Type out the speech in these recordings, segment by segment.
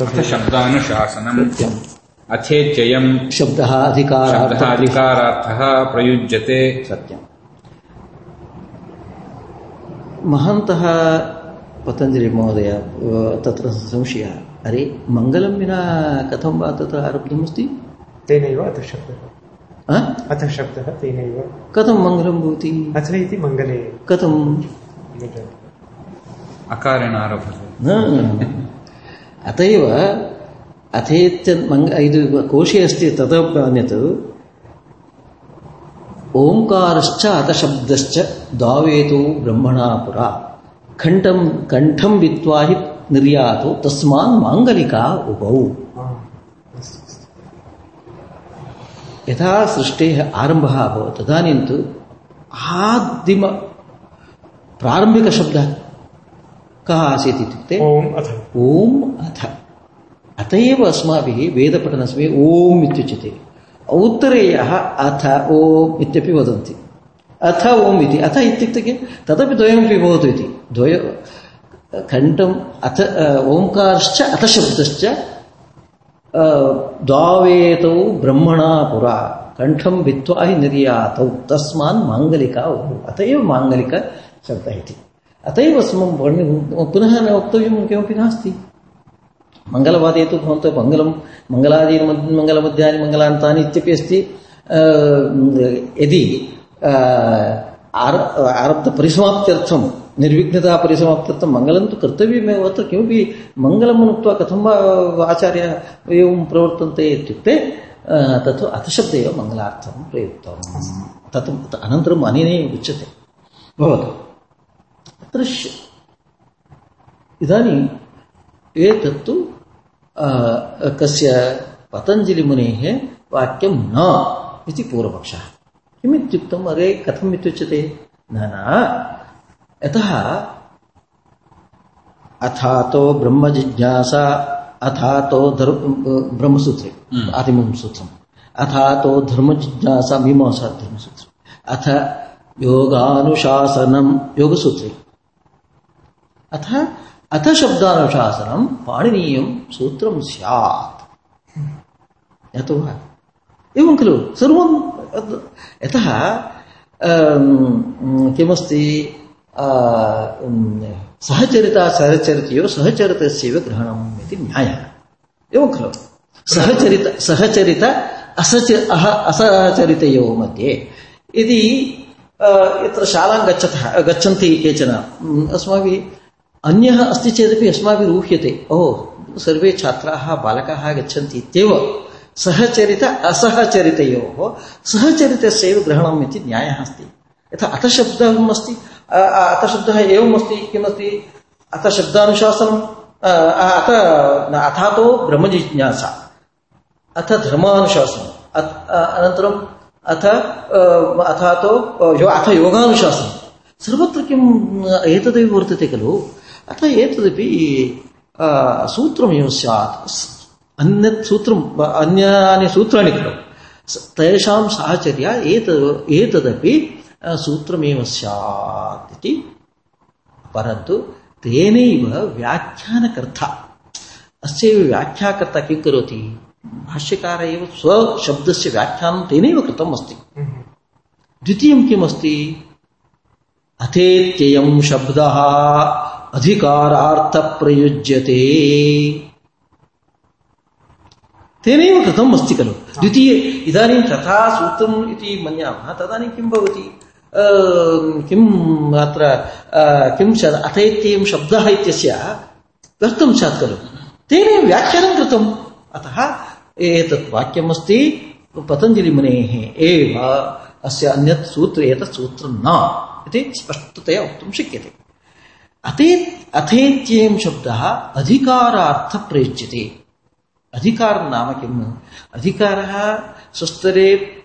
शब्दानुशासनम्। अथेत्ययम् शब्दः अधिकारः अधिकारार्थः प्रयुज्यते। सत्यम्। महान्तः पतञ्जलिमहोदय तत्र संशयः। अरे मङ्गलं विना कथं वा तत्र आरब्धमस्ति? तेनैव अथ शब्दः शब्दः तेनैव। कथं मङ्गलं भवति? अथ इति मङ्गले। कथं अकारेण न अत एव अथेत्य कोशे अस्ति ततः अन्यत् ओङ्कारश्च अतशब्दश्च दावेतो ब्रह्मणा पुरा कण्ठं कण्ठं वित्त्वा हि निर्यातो तस्मान् माङ्गलिका उभौ हा, अस्तु, अस्तु। यथा सृष्टेः आरम्भः अभवत् तदानीं तु आदिम प्रारम्भिकशब्दः कः आसीत् इत्युक्ते ओम् अथ। अथ। अत एव अस्माभिः वेदपठनसमये ओम् इत्युच्यते। औत्तरेयः अथ ओम् इत्यपि वदन्ति। अथ ओम् इति। अथ इत्युक्ते किं? तदपि द्वयमपि भवतु इति। द्वय कण्ठम् अथ ओङ्कारश्च अथशब्दश्च द्वावेतौ ब्रह्मणा पुरा। कण्ठं वित्त्वा हि निर्यातौ। तस्मान् माङ्गलिका अत एव माङ्गलिकशब्दः इति। अत एव अस्मं पुनः न वक्तव्यं किमपि नास्ति। मङ्गलवादे तु भवन्तः मङ्गलं मङ्गलादीनि मङ्गलमध्यानि मङ्गलान्तानि इत्यपि अस्ति। यदि आर- आरब्धपरिसमाप्त्यर्थं निर्विघ्नता परिसमाप्त्यर्थं मङ्गलं तु कर्तव्यमेव अत्र किमपि मङ्गलम् उक्त्वा कथं वा आचार्यः एवं प्रवर्तन्ते इत्युक्ते तत् अथशब्दे एव मङ्गलार्थं प्रयुक्तं तत् अनन्तरम् अनेनैव उच्यते। भवतु। श- इदानीम् एतत्तु कस्य पतञ्जलिमुनेः वाक्यं न इति पूर्वपक्षः। किमित्युक्तम्? अरे कथम् इत्युच्यते? न न। यतः अथातो ब्रह्मजिज्ञासा अथातो धर्म ब्रह्मसूत्रे आदिमं सूत्रम् अथातो धर्मजिज्ञासा मीमांसा धर्मसूत्रम् अथ योगानुशासनं योगसूत्रे। अथ अथ शब्दानुशासनं पाणिनीयं सूत्रं स्यात्। यतो एवं खलु? सर्वं, यतः किमस्ति? सहचरिता, सहचरितयो, सहचरितस्यैव ग्रहणम् इति न्यायः। एवं खलु? सहचरित सहचरित, असच, अह, असहचरितयोः मध्ये। यदि यत्र शालां गच्छतः, गच्छन्ति केचन अस्माभिः अन्यः अस्ति चेदपि अस्माभिः ऊह्यते। ओ सर्वे छात्राः बालकाः गच्छन्ति इत्येव सहचरित असहचरितयोः। सहचरितस्यैव ग्रहणम् इति न्यायः अस्ति। यथा अतशब्दम् अस्ति अतशब्दः एवम् किमस्ति? अतशब्दानुशासनम् अ, अत न, अथातो ब्रह्मजिज्ञासा। अथ धर्मानुशासनम्। अथ- अनन्तरम् अथ अथातो अथ योगानुशासनम्। सर्वत्र किम् एतदेव वर्तते खलु? अतः एतदपि सूत्रमेव स्यात्। अन्यत् सूत्रम् अन्यानि सूत्राणि खलु। तेषां साहचर्या एतद् एतदपि सूत्रमेव स्यात् इति। परन्तु तेनैव व्याख्यानकर्ता। अस्यैव व्याख्याकर्ता किं करोति? भाष्यकार एव स्वशब्दस्य व्याख्यानं तेनैव कृतम् अस्ति। द्वितीयं किमस्ति? अथेत्ययं शब्दः। अधिकारार्थप्रयुज्यते। तेनैव कृतम् अस्ति खलु। द्वितीये इदानीं तथा सूत्रम् इति मन्यामः तदानीं किं भवति? किम् अत्र किं श- अथैत्ययं शब्दः इत्यस्य व्यर्थं स्यात् खलु। तेनैव व्याख्यानं कृतम्। अतः एतत् वाक्यमस्ति पतञ्जलिमुनेः। एव अस्य अन्यत् सूत्र एतत् सूत्रं न। इति स्पष्टतया वक्तुं शक्यते। अथे अथेत्ययं शब्दः अधिकारार्थप्रयुज्यते अधिकारं नाम किम्? अधिकारः स्वस्तरे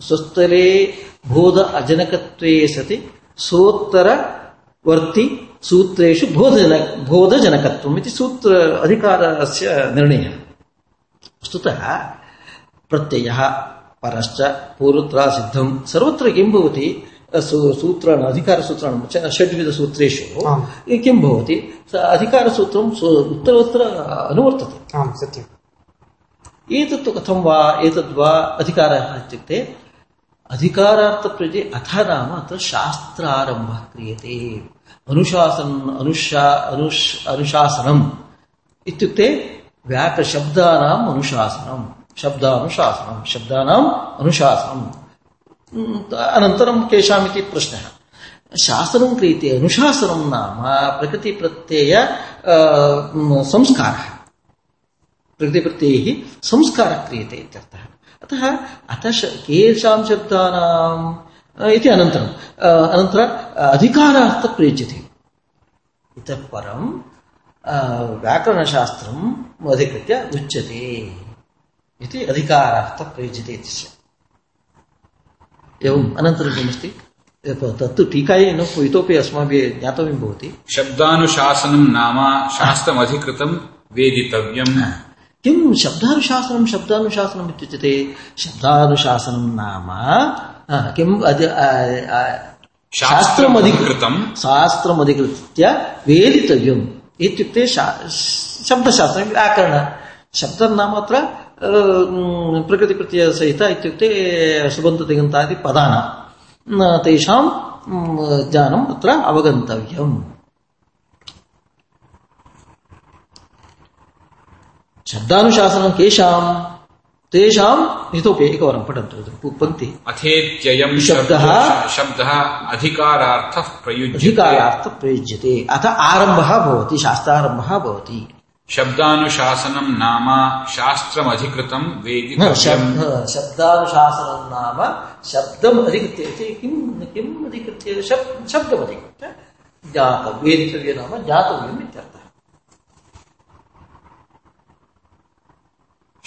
स्वस्तरे बोध अजनकत्वे सति, सोत्तरवर्ति सूत्रेषु बोधजन, बोधजनकत्वम् इति सूत्र, अधिकारस्य निर्णयः। वस्तुतः प्रत्ययः, परश्च पूर्वत्रा सिद्धं सर्वत्र किं भवति? सूत्राणि अधिकारसूत्राणि षड्विधसूत्रेषु. किं भवति? अधिकारसूत्रं उत्तरोत्तर अनुवर्तते। सत्यम्। एतत्तु कथं वा एतद्वा अधिकारः इत्युक्ते अधिकारार्थप्रजे अथ नाम अत्र शास्त्रारम्भः क्रियते। अनुशासन अनुशा अनुश अनुशासनम् इत्युक्ते व्याकशब्दानाम् अनुशासनम् शब्दानुशासनम् शब्दानाम् अनुशासनम्। अनन्तरं केषामिति प्रश्नः शासनं क्रियते अनुशासनं नाम प्रकृतिप्रत्यय संस्कारः प्रकृतिप्रत्ययैः संस्कारः क्रियते इत्यर्थः अतः अतः केषां शब्दानाम् इति अनन्तरम् अनन्तरं अधिकारार्थः प्रयुज्यते इतः परं व्याकरणशास्त्रम् अधिकृत्य उच्यते इति अधिकारार्थः प्रयुज्यते इति च एवम् अनन्तरं किमस्ति तत्तु टीकायै न इतोपि अस्माभिः ज्ञातव्यं भवति। शब्दानुशासनं नाम शास्त्रमधिकृतं वेदितव्यम्। किं शब्दानुशासनं शब्दानुशासनम् इत्युच्यते? शब्दानुशासनं नाम किम् शास्त्रमधिकृतं शास्त्रमधिकृत्य वेदितव्यम्। इत्युक्ते शब्दशास्त्रं व्याकरण। शब्दं नाम अत्र अ, उम्, प्रकृतिप्रत्ययसहित इत्युक्ते सुबन्तदिगन्तादि पदानां तेषां उम्, ज्ञानम् अत्र अवगन्तव्यम्। शब्दानुशासनं केषां तेषाम् इतोपि एकवारं पठन्तु पङ्क्ति। अथेत्ययम् शब्दः शब्दः अधिकारार्थः प्रयुज्यते। अधिकारार्थ प्रयुज्यते। अथ आरम्भः भवति शास्त्रारम्भः भवति। शब्दानुशासनं नाम शास्त्रमधिकृतं शब्द शब्दानुशासनं नाम शब्दम् अधिकृत्य इति किं किम् अधिकृत्य शब् शब्दमधिकृत्य ज्ञातव्यं वेदितव्यं नाम ज्ञातव्यम् इत्यर्थः।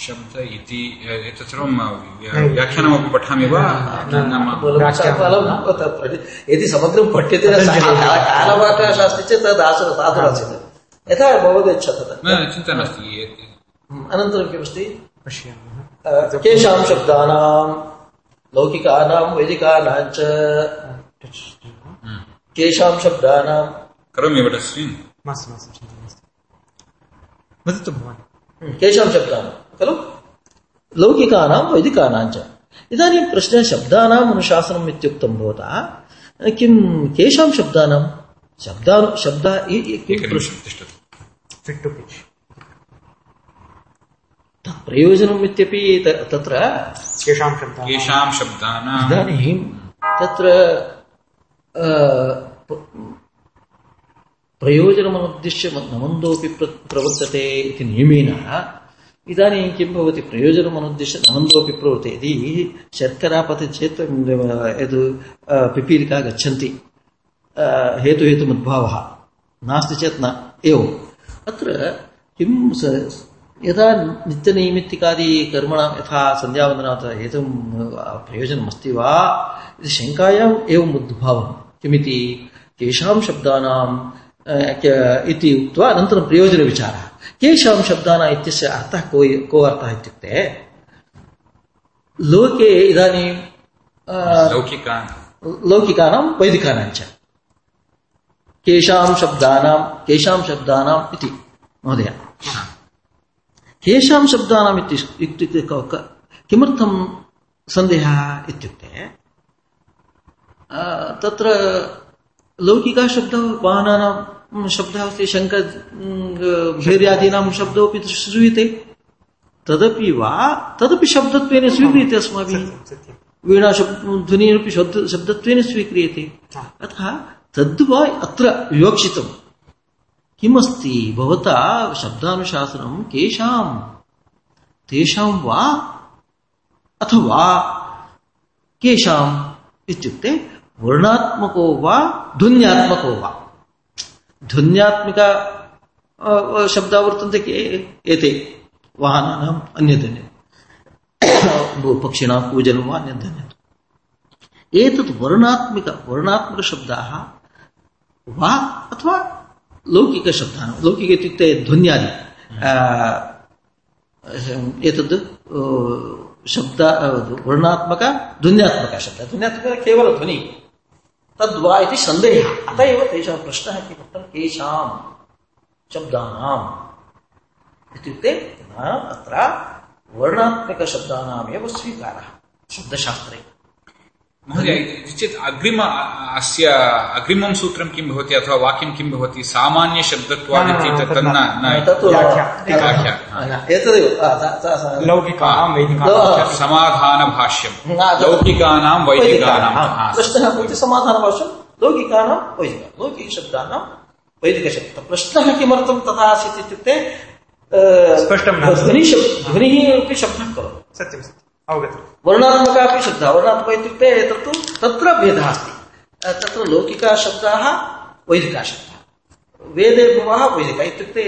शब्द इति एतत् सर्वं व्याख्यानमपि पठामि वा? यदि समग्रं पठ्यते कालवाकशास्त्रे चेत् तद् आसु साधुरासीत्। यथा भवदिच्छा तत् न चिन्ता नास्ति अनन्तरं किमस्ति? पश्यामः। केषां शब्दानां लौकिकानां वैदिकानां च। केषां शब्दानां। करोमि मास्तु मास्तु चिन्ता नास्ति। वदतु भवान्। केषां शब्दानां खलु? लौकिकानां वैदिकानां च। इदानीं प्रश्नः शब्दानाम् अनुशासनम् इत्युक्तं भवता? किं केषां शब्दानां? शब्दा शब्द इ- इ- किं एकनिमिषं तिष्ठतु फिट् टु पिच् तत् प्रयोजनम् इत्यपि त- तत्र केषां शब्दाः येषां शब्दानां इदानीं तत्र अ, प- प्रयोजनमनुद्दिश्य म- न मन्दोऽपि प्र- प्रवर्तते इति नियमेन इदानीं किं भवति प्रयोजनमनुद्दिश्य न मन्दोऽपि प्रवर्तते यदि शर्करा पतति चेत् अ, यद् अ, पिपीलिका गच्छन्ति अ, हेतुहेतुमद्भावः नास्ति चेत् न एवम् अत्र किं यदा नित्यनैमित्तिकादि कर्मणां यथा सन्ध्यावन्दनात् हेतुं प्रयोजनमस्ति वा इति शङ्कायाम् एवम् उद्भावं किमिति केषां शब्दानां इति उक्त्वा अनन्तरं प्रयोजनविचारः केषां शब्दानाम् इत्यस्य अर्थः को को अर्थः इत्युक्ते लोके इदानीं लौकिकान् लौकिकानां वैदिकानां च केषां शब्दानां केषां शब्दानाम् इति महोदय। केषां शब्दानाम् इति इत्युक्ते किमर्थं सन्देहः इत्युक्ते तत्र लौकिकः शब्दः वाहनानां शब्दः अस्ति शङ्ख भैर्यादीनां शब्दोऽपि श्रूयते। तदपि वा तदपि शब्दत्वेन स्वीक्रियते अस्माभिः। वीणा ध्वनिरपि शब्द शब्दत्वेन स्वीक्रियते। अतः तद्वा अत्र विवक्षितम्। किमस्ति? भवता शब्दानुशासनं केषां तेषां वा? अथवा केषाम् इत्युक्ते वर्णात्मको वा ध्वन्यात्मको वा? ध्वन्यात्मिक शब्दाः वर्तन्ते के, एते वाहनानाम् अन्यदन्य। पक्षिणां पूजनं वा अन्यदन्यत्। एतत् वर्णात्मिक, वर्णात्मकशब्दाः वा अथवा लौकिकशब्दाः लौकिक इत्युक्ते ध्वन्यादि। आ, एतद् शब्द वर्णात्मक ध्वन्यात्मक शब्द। ध्वन्यात्मक केवल ध्वनि। तद्वा इति सन्देहः। अत एव तेषां प्रश्नः किमर्थं केषां शब्दानाम् इत्युक्ते अत्र वर्णात्मकशब्दानामेव स्वीकारः। शब्दशास्त्रे। महोदय चेत् अग्रिम अस्य अग्रिमं सूत्रं किं भवति अथवा वाक्यं किं भवति? सामान्यशब्दत्वादिति तन्न एतदेव लौकिकानां वैदिकानां समाधानभाष्यं लौकिकानां वैदिकानां प्रश्नः भवति समाधानभाष्यं लौकिकानां वैदिक लौकिकशब्दानां वैदिकशब्दः प्रश्नः किमर्थं तथा आसीत् इत्युक्ते स्पष्टं ध्वनिः ध्वनिः अपि शब्दः करोति। सत्यं सत्यम् वर्णात्मक शब्दः वर्णात्मक इत्युक्ते तत्तु तत्र भेदः अस्ति तत्र लौकिकाः शब्दाः वैदिकाः शब्दाः वेदे भवः वैदिक इत्युक्ते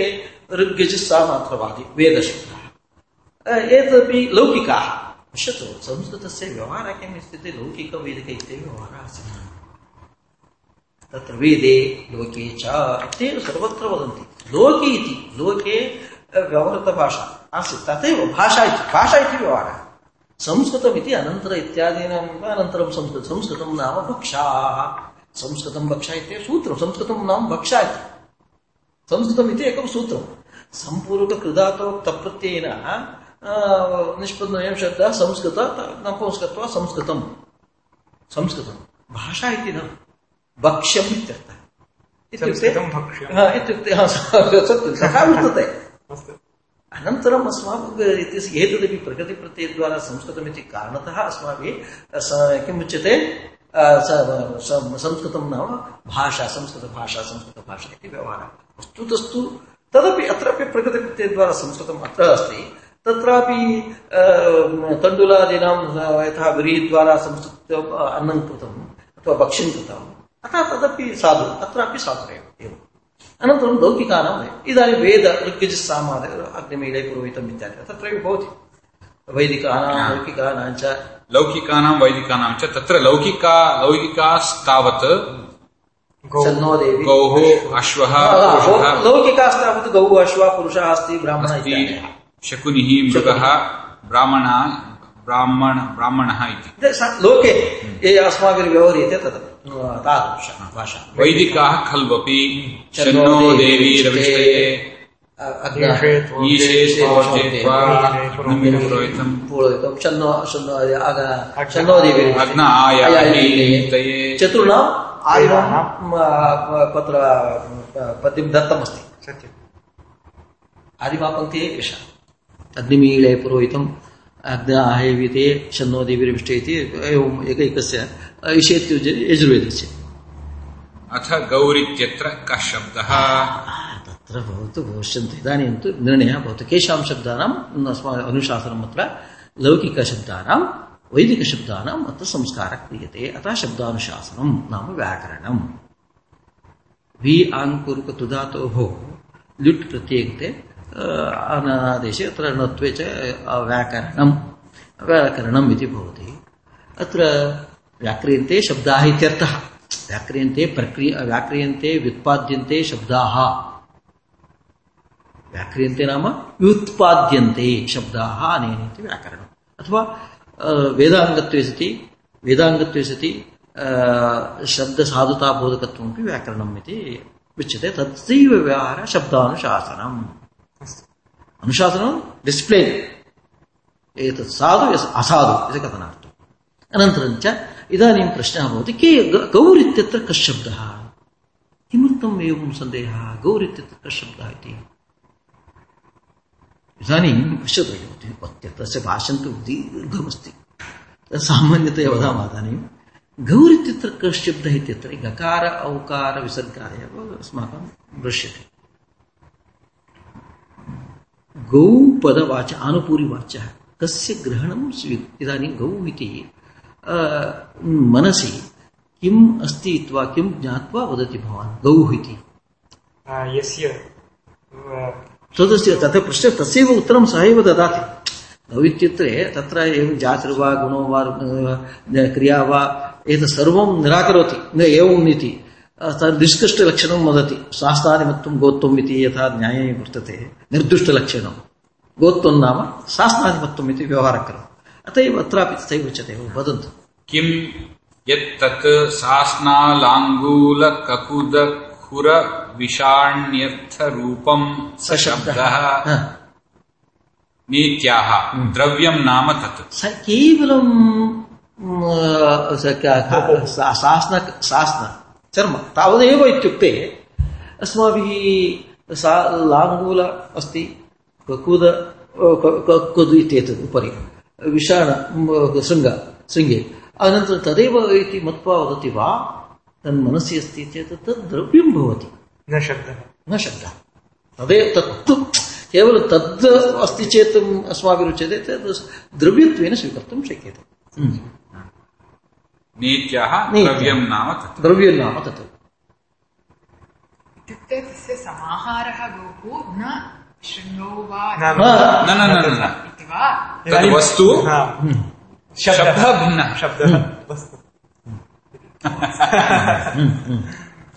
ऋग्यजुस्सामात्रवादि वेदशब्दाः एतदपि लौकिकाः पश्यतु संस्कृतस्य व्यवहारः किम् इत्युक्ते लौकिकवैदिक इत्येव व्यवहारः आसीत् तत्र वेदे लोके च इत्येव सर्वत्र वदन्ति लोके इति लोके व्यवहृतभाषा आसीत् तथैव भाषा इति भाषा इति व्यवहारः संस्कृतमिति अनन्तर इत्यादीनाम् अनन्तरं संस्कृतं संस्कृतं नाम भक्षाः। संस्कृतं भक्षा इत्येव सूत्रं संस्कृतं नाम भक्षा इति। संस्कृतम् इति एकं सूत्रं। सम्पूर्वकृदातोक्तप्रत्ययेन निष्पन्नयं शब्दः संस्कृत नपुंसकत्वा संस्कृतं संस्कृतं भाषा इति न। भक्ष्यम् इत्यर्थः। इत्युक्ते इत्युक्ते तथा वर्तते अनन्तरम् अस्माभिः इत्यस्य एतदपि प्रकृतिप्रत्ययद्वारा संस्कृतमिति कारणतः अस्माभिः स- स- संस्कृतं नाम भाषा, संस्कृतभाषा संस्कृतभाषा इति व्यवहारः। वस्तुतस्तु तदपि अत्रापि प्रकृतिप्रत्ययद्वारा संस्कृतम् अत्र अस्ति। तत्रापि तण्डुलादीनां यथा व्रीहिद्वारा संस्कृत अन्नं कृतम् अथवा भक्ष्यं कृतम्। अतः तदपि साधु, अत्रापि साधुरेव एवम्। अनन्तरं लौकिकानाम् इदानीं वेद ऋग्यजुस्सामाद अग्निमीळे पुरोहितम् इत्यादि। तत्रैव भवति। वैदिकानां लौकिकानां च। लौकिकानां वैदिकानां च। तत्र लौकिका लौकिकास्तावत् गौ देवी। गौः अश्वः लौकिकास्तावत् गौः अश्वः पुरुषः अस्ति ब्राह्मणः शकुनिः मृगः ब्राह्मण ब्राह्मण ब्राह्मणः इति। लोके ये अस्माभिर्व्यवह्रियते तत् तादृश भाषा वैदिकाः खल्वपि शन्नो देवी अग्न आयाहीतये चतुर्णाम् आदिनां आदिनां पत्र पद्यं दत्तमस्ति। सत्यम्। आदिमापङ्क्तिः एषा। अग्निमीळे पुरोहितम्। अग्न आहैविते शन्नो देवीर्विष्टे इति एवम् एकैकस्य विषयत्युज यजुर्वेदस्य। अथ गौरित्यत्र कः शब्दः? तत्र भवतु भविष्यन्ति। इदानीं तु निर्णयः भवतु। केषां शब्दानाम् अस्माकम् अनुशासनम् अत्र लौकिकशब्दानां वैदिकशब्दानाम् अत्र संस्कारः क्रियते। अतः शब्दानुशासनं नाम व्याकरणम्। वि आङ्कुरुकतुधातोः ल्युट् प्रत्येकते। अनादेशे अत्र णत्वे च व्याकरणं, व्याकरणम् इति भवति। अत्र व्याक्रियन्ते शब्दाः इत्यर्थः। व्याक्रियन्ते प्रक्रिय, व्याक्रियन्ते व्युत्पाद्यन्ते शब्दाः। व्याक्रियन्ते नाम व्युत्पाद्यन्ते शब्दाः अनेन इति व्याकरणम्। अथवा वेदाङ्गत्वे सति वेदाङ्गत्वे सति शब्दसाधुताबोधकत्वमपि व्याकरणम् इति उच्यते। तत्रैव व्यवहारः शब्दानुशासनम्। अनुशासनं डिस्प्लेन् एतत् साधु यस् असाधु इति कथनार्थम् अनन्तरं च इदानीं प्रश्नः भवति के गौर् इत्यत्र कः शब्दः किमर्थम् एवं सन्देहः गौर् इत्यत्र कः शब्दः इति इदानीं पश्यतु तस्य भाषं दीर्घमस्ति सामान्यतया वदामः इदानीं गौर् इत्यत्र कः शब्दः इत्यत्र गकार औकार विसर्गाः एव अस्माकं दृश्यते गौ पदवाच आनुपूरिवाच्यः कस्य ग्रहणं स्वी इदानीं गौ इति मनसि किम् अस्ति इत्वा किं ज्ञात्वा वदति भवान् गौः इति। यस्य तदस्य तथा पृष्ठ तस्यैव उत्तरं सः एव ददाति। गौ इत्युक्ते तत्र एवं जातिर्वा गुणो वा क्रिया वा एतत् सर्वं निराकरोति न एवम् इति। निष्कृष्टलक्षणं वदति। शास्त्रादिमत्वं गोत्वम् इति यथा न्याये वर्तते। निर्दुष्टलक्षणं गोत्वं नाम शास्त्रादिमत्वम् इति व्यवहारः करोति अत एव अत्रापि तथैव उच्यते वदन्तु। यत्तत्। नीत्याः द्रव्यम् नाम तत्। स केवलं शासन चर्म। तावदेव इत्युक्ते अस्माभिः सा लाङ्गूल अस्ति ककुद ककुद् इत्येतत् उपरि विषाण शृङ्ग शृङ्गे। अनन्तरं तदेव इति मत्वा वदति वा तन्मनसि अस्ति चेत् तद् द्रव्यं भवति। न शब्दः। न शब्दः। तदेव तत्तु केवलं तद् अस्ति चेत् अस्माभिः रुच्यते तद् द्रव्यत्वेन स्वीकर्तुं शक्यते। नीत्याः नीत्याः। नाम तत्। द्रव्यं नाम तत्। इत्युक्ते तस्य समाहारः गोः न शृङ्गौ वा न, न न न न न इति वा? तद् वस्तु हा। शब्दः भिन्नः। शब्दः वस्तु।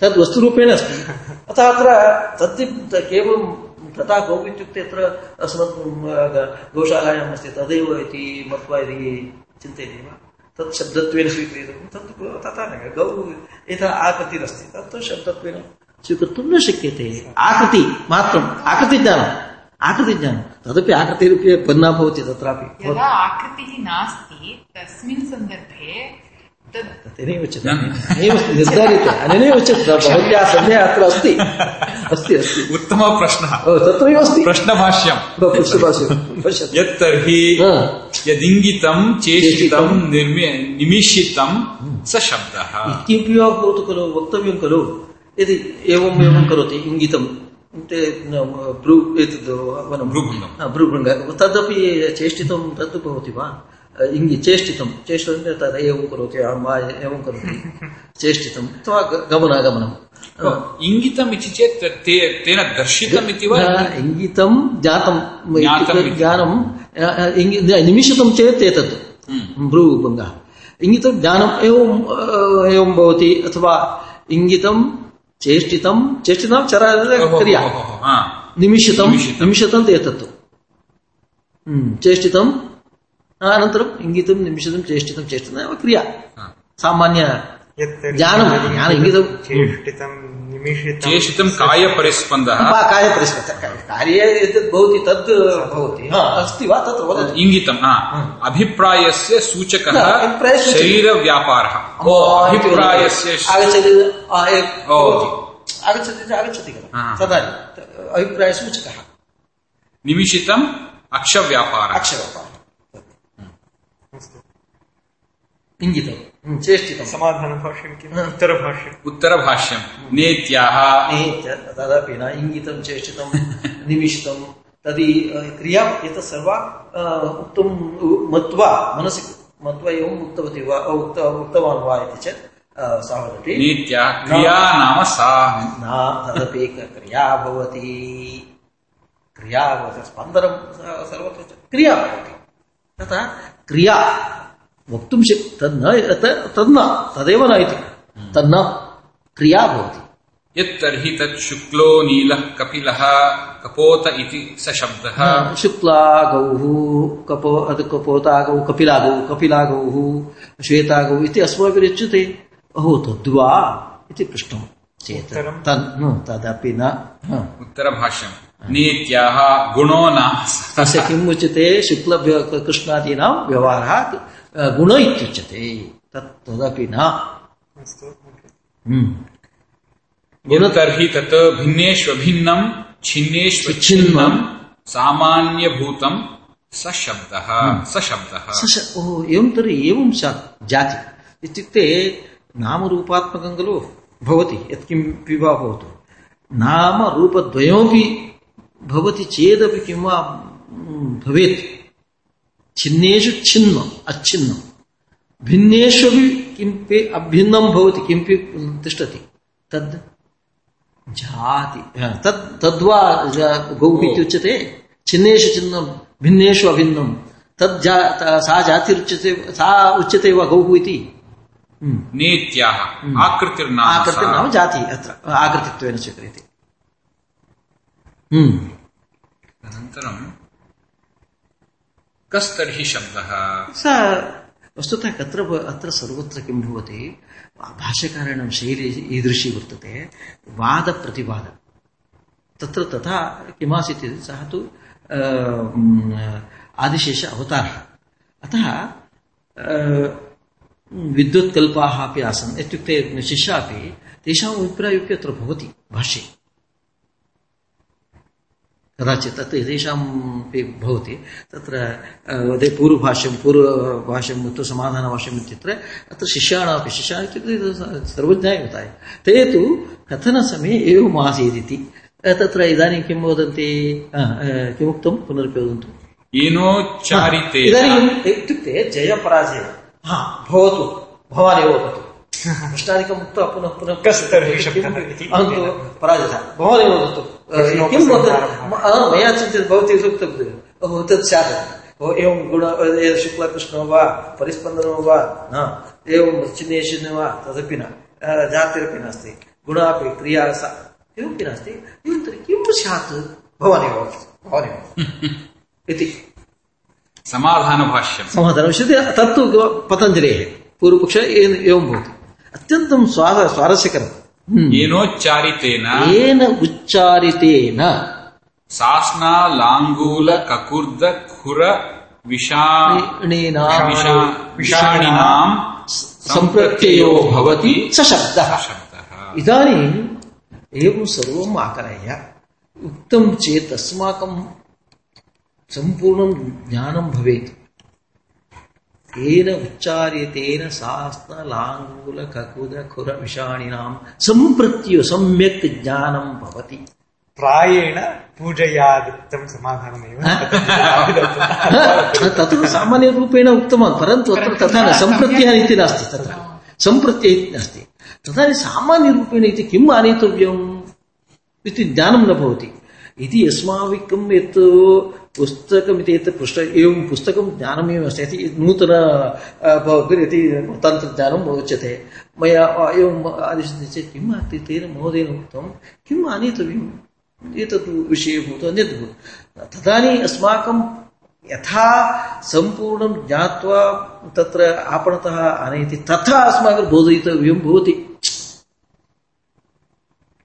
तद् वस्तुरूपेण अस्ति। अतः अत्र तद् त- केवलं तथा गौ इत्युक्ते अत्र अस्मत् गौशालायाम् अस्ति तदेव इति मत्वा यदि चिन्तयति वा? तत् शब्दत्वेन स्वीक्रियते। तत् तथा न गौ यथा आकृतिरस्ति, तत्तु शब्दत्वेन स्वीकर्तुं न शक्यते। आकृति मात्रम्, आकृतिज्ञानम्। आकृतिज्ञानं तदपि आकृतिरूपे भिन्ना भवति तत्रापि। आकृतिः नास्ति, तस्मिन् सन्दर्भे तद् तेनैव उच्यते अनेनैव निर्धारित अनेनैव उच्यते भवत्याः सन्देहः अत्र अस्ति अस्ति अस्ति उत्तमः प्रश्नः तत्रैव अस्ति प्रश्नभाष्यम् ब- पश्यतु, पश्यतु यत्तर्हि हा। यदिङ्गितम् चेष्टितम् चेष्टितम् निर्मि निमिषितम् स शब्दः वा भवतु खलु वक्तव्यं खलु यदि एवम् एवं करोति इङ्गितं भ्रू एतद् वनं भ्रूभृङ्गम्। भ्रूभृङ्ग तदपि चेष्टितं तद् भवति वा इङ्गि चेष्टितं चेष्टितं तद् एवं करोति अहं वा एवं करोति चेष्टितम् अथवा गमनागमनं इङ्गितम् इति चेत् ते- तेन दर्शितम् इति वा इङ्गितं जातं ज्ञानं निमिषितं चेत् एतत् भ्रूभङ्गः इङ्गितं ज्ञानम् एवं एवं भवति अथवा इङ्गितं चेष्टितं चेष्टितं चर क्रिया। निमिषितं निमिषितं। एतत् चेष्टितं अनन्तरम् इङ्गितं निमिषितं चेष्टितं चेष्टितं एव क्रिया। सामान्य ज्ञानं ज्ञान इङ्गितं चेष्टितं निमिषितं चेष्टितम् कार्यपरिस्पन्दः कार्यपरिस्कृत कार्ये यत् भवति तद् भवति हा, अस्ति वा तत्र वदतु इङ्गितम् हा अभिप्रायस्य सूचकः न, अभिप्रायसूचकः। शरीरव्यापारः अभिप्रायस्य आगच्छति आ, एक- ओ। आगच्छति आगच्छति खलु हा। अभिप्रायसूचकः निमिषितम् अक्षव्यापारः अक्षरः इङ्गितं हम्म, चेष्टितं समाधानभाष्यं किम्? उत्तरभाष्यम्। उत्तरभाष्यम्। नेत्याः। नेत्य तदपि न इङ्गितं चेष्टितं निमिषितं तदि क्रिया एतत् सर्वा उक्तं मत्वा मनसि मत्वा एवम् उक्तवती वा उक्त उक्तवान् वा इति चेत् सः वदति नीत्या क्रिया नाम सा न तदपि क्रिया भवति। क्रिया भवति स्पन्दनं सर्वत्र क्रिया भवति। तथा क्रिया वक्तुं शक् तद् न तद् न तदेव न इति तन्न क्रिया भवति। यत्तर्हि तत् शुक्लो नीलः कपिलः कपोत इति स शब्दः। शुक्ला गौः कपो अद् कपोतागौ कपिलागौ कपिलागौः श्वेतागौ इति अस्माभिरुच्यते अहो तद्वा इति पृष्टं। चेत् तन् न, तदपि न। उत्तरभाष्यम्। नीत्याः गुणो नाम स तस्य किम् उच्यते? शुक्ल कृष्णादीनां व्यवहारः गुण इत्युच्यते तत् तदपि न। हम्म। यत्तर्हि तत् भिन्नेष्वभिन्नम् छिन्नेष्वच्छिन्नम् सामान्यभूतम् स शब्दः स शब्दः स श- ओहो एवं तर्हि एवं स्यात् जाति। इत्युक्ते नामरूपात्मकं खलु भवति यत्किमपि वा भवतु। नामरूपद्वयमपि भवति चेदपि किं वा भवेत्। छिन्नेषु छिन्नम् अच्छिन्नम् भिन्नेष्वपि किमपि अभिन्नं भवति किमपि तिष्ठति। तद् जाति हा, तद् तद्वा गौः इत्युच्यते छिन्नेषु छिन्नं भिन्नेषु अभिन्नं। तद् जा सा जातिरुच्यते सा उच्यते वा गौः इति। हम्म। नीत्याः आकृतिर्नाम आकृति जाति अत्र आकृतित्वेन स्वीक्रियते। हम्म। कस्तर्हि शब्दः। वस्तुतः कत्र अत्र सर्वत्र किं भवति? भाष्यकाराणां शैली ईदृशी वर्तते। वादप्रतिवाद। तत्र तथा किमासीत् सः तु आदिशेष अवतारः। अतः विद्युत्कल्पाः अपि आसन्। इत्युक्ते शिष्या अपि तेषाम् अभिप्रायोपि अत्र भवति भाष्ये। कदाचित् तत् तेषाम् अपि भवति। तत्र वदे पूर्वभाष्यं पूर्वभाष्यम् उत समाधानभाष्यम् इत्यत्र अत्र शिष्याणामपि शिष्याः इत्युक्ते सर्वज्ञाय ते तु कथनसमये एवम् आसीदिति। तत्र इदानीं किं वदन्ति? किमुक्तं? पुनरपि वदन्तु इदानीम् इत्युक्ते जयपराजय। हा भवतु। भवानेव वदतु। प्रश्नादिकम् उक्त्वा पुनः पुनः अहं तु पराजितः भवानेव वदतु किं मया चिन्तितं भवती सूक्तं ओहो तत् स्यात्। ओ एवं गुण शुक्लकृष्णो वा परिस्पन्दनो वा न। एवं चिन्नेशन् वा तदपि न। जातिरपि नास्ति। गुणापि क्रिया सा किमपि नास्ति। एवं तर्हि किं स्यात्? भवानेव भवानेव इति। समाधानभाष्यम्। समाधानं तत्तु पतञ्जलेः। पूर्वपक्ष एवं भवति। अत्यन्तं स्वाद स्वारस्यकरम् हम्म। येनोच्चारितेन येन उच्चारितेन सास्ना लाङ्गूल ककुर्द खुर विषा णीनां विषा- विषाणिनाम् सम्प्रत्ययो भवति स शब्दः शब्दः इदानीम् एवं सर्वम् आकलय्य उक्तं चेत् अस्माकं सम्पूर्णं ज्ञानं भवेत् येन उच्चार्यतेन शास्त्र लाङ्गूल ककुद खुर विषाणिनां सम्प्रत्यो सम्यक् ज्ञानं भवति प्रायेण पूजयादुक्तं समाधानमेव तत्र सामान्यरूपेण उक्तवान् परन्तु अत्र तथा न सम्प्रत्ययः इति नास्ति तत्र सम्प्रत्यय इति नास्ति तथा सामान्यरूपेण इति किम् आनेतव्यम् इति ज्ञानं न भवति इति अस्माभिकं यत् पुस्तकमिति पृष्ठ एवं पुस्तकं ज्ञानमेव अस्ति। इति नूतन भवति इति तन्त्रज्ञानम् उच्यते मया एवम् आदिशति चेत् किम् अस्ति तेन महोदयेन उक्तं, किम् आनेतव्यम् एतत् विषये भवतु अन्यत् भवतु तदानीम् अस्माकं यथा सम्पूर्णं ज्ञात्वा तत्र आपणतः आनयति, तथा अस्माकं बोधयितव्यं भवति।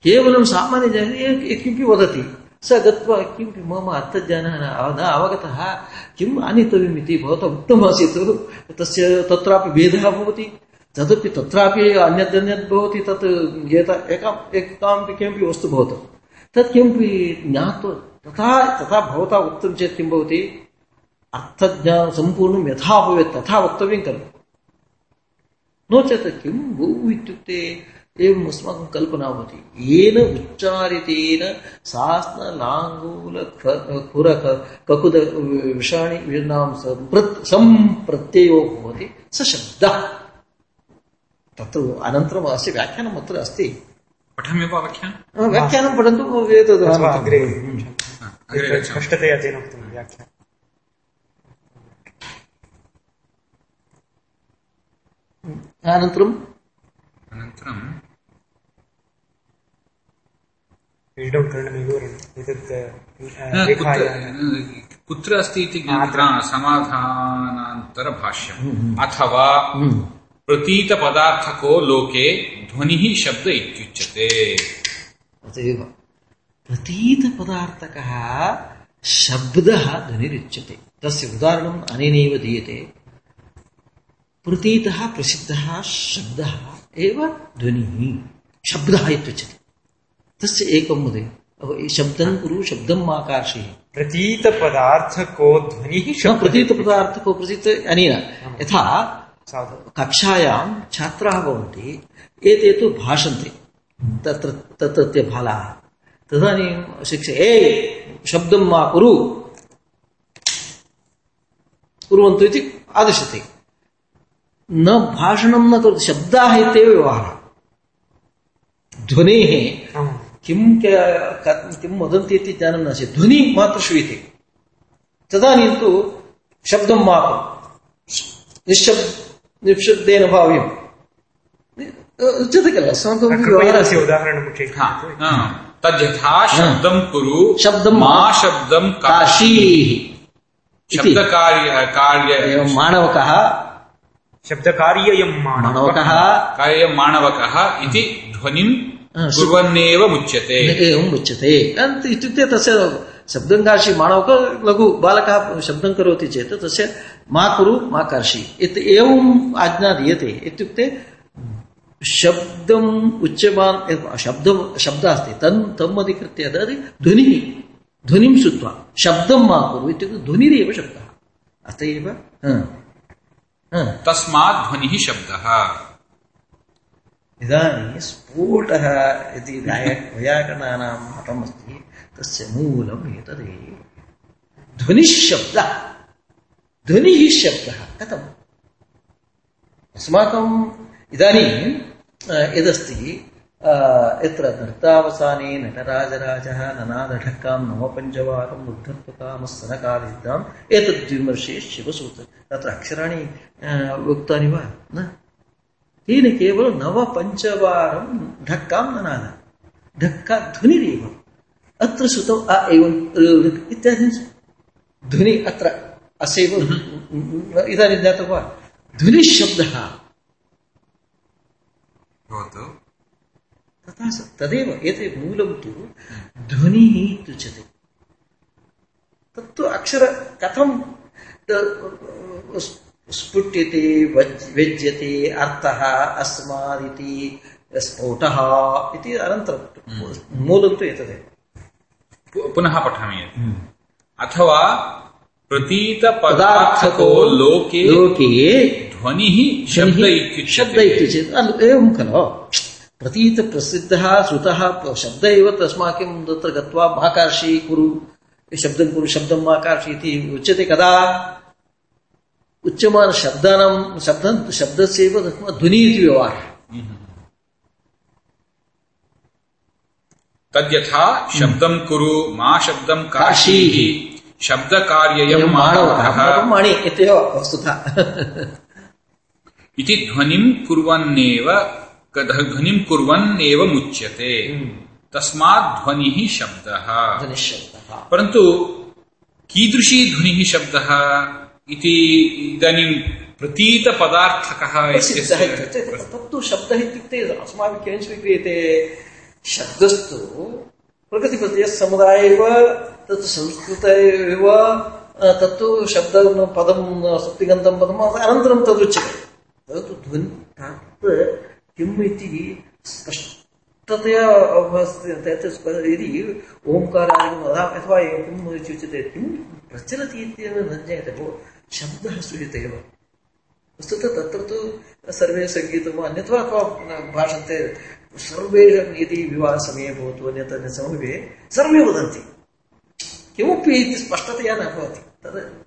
केवलं सामान्यजने किमपि वदति। स गत्वा किमपि मम अर्थज्ञानः न अवगतः किम् आनीतव्यम् इति भवता उक्तमासीत् तस्य तत्रापि भेदः भवति तदपि तत्रापि अन्यदन्यत् भवति तत् एता एकाम् एकामपि किमपि वस्तु भवतु तत् किमपि ज्ञात्वा तथा तथा भवता उक्तं चेत् किं भवति अर्थज्ञानं सम्पूर्णं यथा भवेत् तथा वक्तव्यं खलु नो चेत् किं बहु इत्युक्ते एवम् अस्माकं कल्पना भवति येन उच्चारितेन शास्त्र लाङ्गूल खुर ककुद विषाणि सम्प्रत् सम्प्रत्ययो भवति स शब्दः। तत्र अनन्तरम् अस्य व्याख्यानम् अत्र अस्ति। पठमेव व्याख्यानम् व्याख्यानं पठन्तु एतद् अथवा अग्रे अग्रे स्पष्टतया तेन उक्तं व्याख्या अनन्तरं अनन्तरं एतत् अ, न, रेखायाः कुत्र अस्ति इति समाधानान्तरभाष्यम्। अथवा प्रतीतपदार्थको लोके ध्वनिः शब्द इत्युच्यते। प्रतीतपदार्थकः शब्दः ध्वनिरुच्यते। तस्य उदाहरणम् अनेनैव दीयते। प्रतीतः प्रसिद्धः शब्दः एव ध्वनिः शब्दः इत्युच्यते। तस्य एकं वदे शब्दं कुरु शब्दं माकार्षि प्रतीतपदार्थको ध्वनिः न शब्दः। प्रतीतपदार्थको प्रतीत अनेन। यथा कक्षायां छात्राः भवन्ति एते तु भाषन्ते। तत्र तत्रत्य बालाः। तदानीं शिक्ष ए शब्दं मा कुरु। कुर्वन्तु इति आदिशति। न भाषणं न करोति शब्दाः इत्येव व्यवहारः। ध्वनेः आम्। किं क- वदन्ति इति ज्ञानं नास्ति। ध्वनि मात्र श्रूयते। तदानीं तु शब्दं मातु निश्शब् निःशब्देन भाव्यम् उच्यते अस्माकं। उदाहरणं हा, हा. तद्यथा शब्दं कुरु शब्दं मा शब्दं काशीः। शब्दकार्य कार्य माणवकः शब्दकार्ययं मानव माणवकः कार्यं माणवकः इति ध्वनिं कुर्वन्नेव मुच्यते एवम् उच्यते अन्त इत्युक्ते तस्य शब्दं कार्षि माणवक लघु बालकः शब्दं करोति चेत् तस्य मा कुरु मा कार्षि इति एवम् आज्ञा दीयते इत्युक्ते शब्दम् उच्यमान् शब्दं शब्दः अस्ति तन् तम् अधिकृत्य तद् ध्वनिः ध्वनिं श्रुत्वा शब्दं मा कुरु इत्युक्ते ध्वनिरेव शब्दः अत एव। तस्मात् ध्वनिः शब्दः इदानीं स्फोटः इति व्याय- वैयाकरणानां मतमस्ति तस्य मूलम् एतदेव ध्वनिशब्दः। ध्वनिः शब्दः कथम्? अस्माकम् इदानीं यदस्ति यत्र नृत्तावसाने नटराजराजः नवपञ्चवारं एतद्विमर्शे शिवसूत्र। तत्र अक्षराणि उक्तानि वा? न? तेन केवलं नवपञ्चवारं ढक्कां ननाद ढक्का ध्वनिरेव अत्र श्रुतम् अ ऋ इत्यादि ध्वनि अत्र अस्यैव इदानीं ज्ञातं वा ध्वनिशब्दः तथा तदेव एतत् मूलं तु ध्वनिः इत्युच्यते तत्तु अक्षर कथं स्फुट्यते वज्- व्यज्यते अर्थः अस्मादिति स्फोटः इति अनन्तरं मूलं तु एतदेव। पुनः पठामि यत्। अथवा प्रतीतपदार्थको लोके लोके ध्वनिः शब्द शब्द इत्युच्यते। इत्युच्यते एवं खलु। प्रतीत प्रसिद्धः श्रुतः शब्द एव तस्माकं तत्र गत्वा माकार्षि कुरु शब्दं कुरु शब्दं माकार्षि इति उच्यते कदा? उच्यमान शब्दानां शब्दं शब्दस्यैव ध्वनिः इति व्यवहारः। तद्यथा शब्दं कुरु मा शब्दं काशीः। शब्दकार्ययं माणवकः मणि इत्येव वस्तुतः। इति ध्वनिं कुर्वन्नेव ध्वनिं कुर्वन्नेव मुच्यते। तस्मात् ध्वनिः शब्दः। ध्वनिशब्दः परन्तु कीदृशी ध्वनिः शब्दः? इति इदानीं प्रतीतपदार्थकः तत्तु शब्दः इत्युक्ते अस्माभिः किं स्वीक्रियते शब्दस्तु प्रकृतिपदयः समुदाय एव तत् संस्कृत एव तत्तु शब्दं पदं सुप्तिगन्तं पदम् अनन्तरं तदुच्यते। तत्तु ध्वनि तत् किम् इति स्पष्टतया तत् यदि ओङ्कारादिकं वदामः अथवा किम् इत्युच्यते किं प्रचलति इत्येव न ज्ञायते। भो शब्दः श्रूयते एव। वस्तुतः तत्र तु सर्वे सङ्गीतम् अन्यथा अथवा भाषन्ते सर्वे यदि विवाहसमये भवतु अन्यथा अन्यसमये सर्वे वदन्ति। किमपि इति स्पष्टतया न भवति। तद्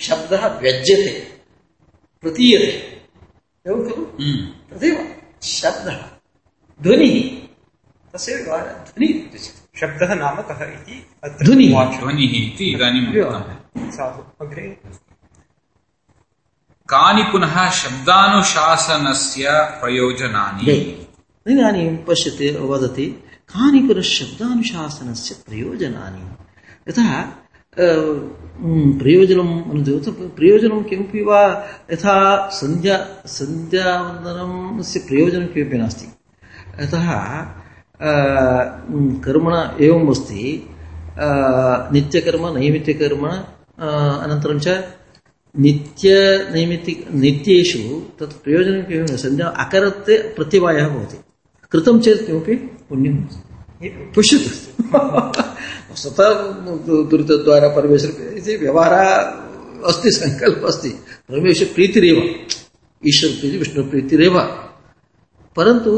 शब्दः व्यज्यते प्रतीयते। एवं खलु? तदेव। शब्दः ध्वनिः तस्य व्यवहारः। शब्दः नाम कः इति अत्र ध्वनिः। ध्वनिः इति इदानीं उक्तम्। साधु अग्रे। कानि पुनः शब्दानुशासनस्य प्रयोजनानि? इदानीं पश्यते वदति कानि पुनः शब्दानुशासनस्य प्रयोजनानि? अ, प्रयोजनम् अनुद्योत प्रयोजनं किमपि वा यथा सन्ध्या सन्ध्यावन्दनस्य प्रयोजनं किमपि नास्ति। यतः कर्मण एवम् अस्ति नित्यकर्म नैमित्तिकर्म अनन्तरं च नित्य नैमित्तिक नित्येषु तत् प्रयोजनं किमपि सन्ध्या अकरत्ते प्रत्यवायः भवति कृतं चेत् किमपि पुण्यं पश्यतु वस्तुतः दुरितद्वारा परमेश्वर इति व्यवहारः अस्ति सङ्कल्पः अस्ति परमेश्वरप्रीतिरेव ईश्वरप्रीति विष्णुप्रीतिरेव परन्तु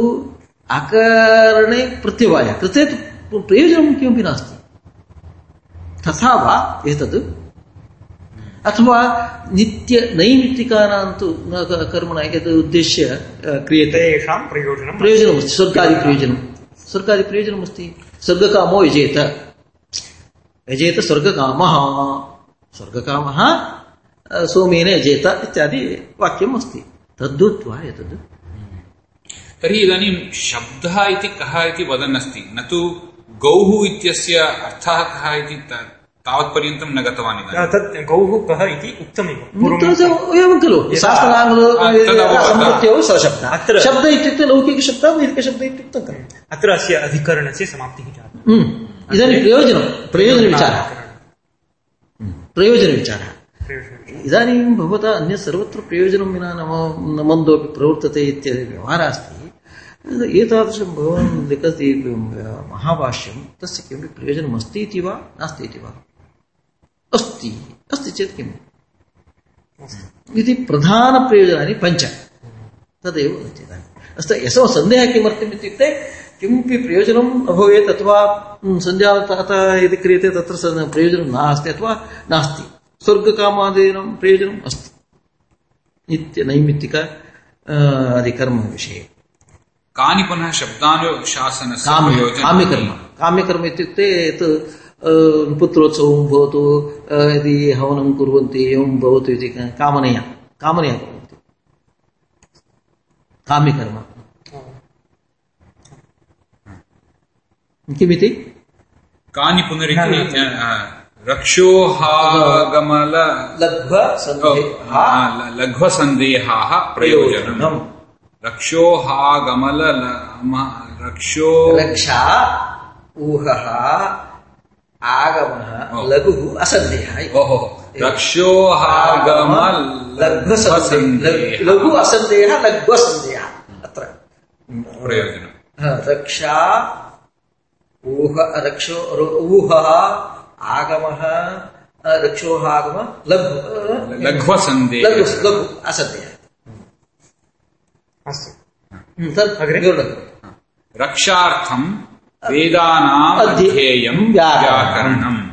अकारणे प्रत्यवायः कृते तु प्रयोजनं किमपि नास्ति। तथा वा एतत् अथवा नित्य नैमित्तिकानां तु कर्मणा यद् उद्देश्य क्रियते। तेषां प्रयोजनं प्रयोजनमस्ति स्वर्गादिप्रयोजनं स्वर्गादिप्रयोजनमस्ति स्वर्गकामो यजेत। यजेत स्वर्गकामः। स्वर्गकामः सोमेन यजेत इत्यादि वाक्यम् अस्ति। तद्वत्वा एतद् तर्हि इदानीं शब्दः इति कः इति वदन् अस्ति न तु गौः इत्यस्य अर्थः कः इति तावत्पर्यन्तं न गतवान् इदानीं। तत् गौः कः इति उक्तमेव। एवं खलु। शास्त्राङ्गलो सशब्दः अत्र- शब्द इत्युक्ते लौकिकशब्दः वैदिकशब्द इत्युक्तं खलु। अत्र अस्य अधिकरणस्य समाप्तिः जाता। हम्म। इदानीं प्रयोजनं प्रयोजनविचारः। प्रयोजनविचारः। इदानीं भवता अन्य सर्वत्र प्रयोजनं विना न न मन्दोपि प्रवर्तते इत्यादि व्यवहारः अस्ति। एतादृशं भवान् लिखति महाभाष्यं तस्य किमपि प्रयोजनम् अस्ति इति वा? नास्ति इति वा? अस्ति। अस्ति चेत् किम्? इति प्रधानप्रयोजनानि पञ्च। तदेव अस्तु यसो सन्देहः किमर्थम् इत्युक्ते, किमपि प्रयोजनं न भवेत् अथवा सञ्जातः यदि क्रियते तत्र प्रयोजनं नास्ति अथवा नास्ति। स्वर्गकामादीनां प्रयोजनम् अस्ति। नित्यनैमित्तिक अधिकर्मविषये कानि पुनः शब्दानुशासनस्य काम्य प्रयोजनानि? काम्यकर्म। काम्यकर्म इत्युक्ते यत् पुत्रोत्सवं भवतु यदि हवनं कुर्वन्ति एवं भवतु इति कामनया कामनया कुर्वन्ति। काम्यकर्म। किमिति? कानि पुनरिति रक्षोहागमल लघ्व लघ्वसन्देहाः प्रयोजनम्। रक्षोहागमल रक्षो रक्षा ऊहः आगमः। लघुः असन्देहः। ओहो रक्षोहागम लघ्वसन्देहः लघु असन्देहः अत्र। प्रयोजनम् रक्षा ऊह रक्षो ऊहः आगमः रक्षोहागम लघु लघ्वसन्देहः लघु लघु असन्देहः अस्तु। हम्म, तत् अग्रे? विवरणं। रक्षार्थं वेदानाम् अध्ये- अध्येयं व्याकरणम्। व्याकरणम्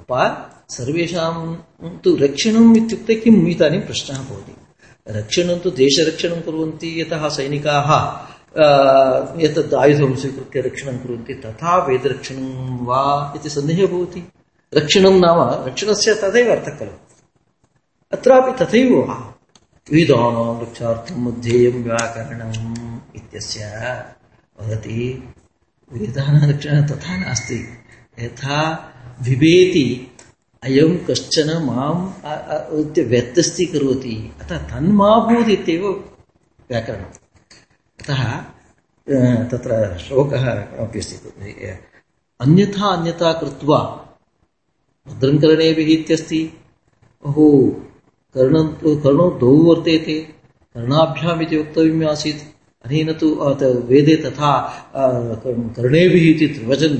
अप सर्वेषां तु रक्षणम् इत्युक्ते किम्? इदानीं प्रश्नः भवति। रक्षणं तु देशरक्षणं कुर्वन्ति यतः सैनिकाः अ, एतत् आयुधं स्वीकृत्य रक्षणं कुर्वन्ति तथा वेदरक्षणं वा इति सन्देहः भवति। रक्षणं नाम रक्षणस्य तदेव अर्थः खलु। अत्रापि तथैव वदति। वेदानां रक्षणं तथा नास्ति। यथा विभेति अयं कश्चन माम् व्यत्यस्तीकरोति अतः तन्मा भूत् इत्येव व्याकरणम्। अतः तत्र श्लोकः अपि अस्ति। अन्यथा अन्यथा कृत्वा भद्रं करणेभिः इत्यस्ति। अहो कर्णं कर्णौ द्वौ वर्तेते। कर्णाभ्याम् इति वक्तव्यम् आसीत्। अनेन तु वेदे तथा कर्णेभिः इति त्रिवचन।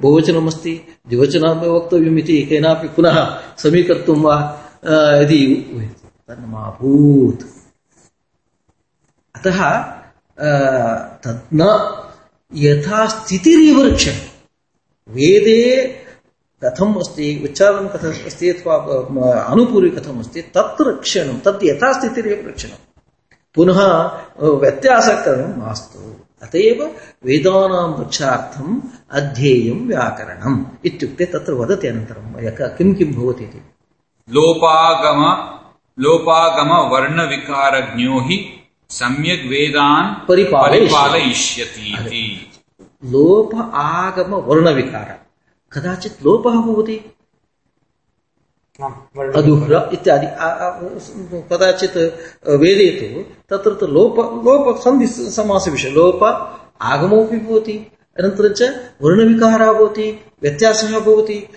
बहुवचनमस्ति। द्विवचनापि वक्तव्यम् इति केनापि पुनः समीकर्तुं वा यदि तन्माभूत्। अतः तत् न यथा वेदे कथम् अस्ति उच्चारणं कथम् अस्ति अथवा अ, अनुपूर्वी कथम् अस्ति तत् रक्षणं तत् यथास्थितिरेव रक्षणं पुनः अ, व्यत्यासकरणं मास्तु। अत एव वेदानां रक्षार्थम् अध्येयं व्याकरणम् इत्युक्ते तत्र वदति अनन्तरं यक- किं किं भवति इति। लोपागम लोपागम वर्णविकारज्ञो हि सम्यग् वेदान् परिपालयिष्यति। परिपालयिष्यति इति। लोप आगम वर्णविकार। कदाचित् लोपः भवति। अदुह्र इत्यादि। कदाचित् वेदे तु तत्र तु लोप लोप, सन्धि समासविषये लोप आगमोऽपि भवति। अनन्तरं वर्णविकारः भवति, व्यत्यासः भवति।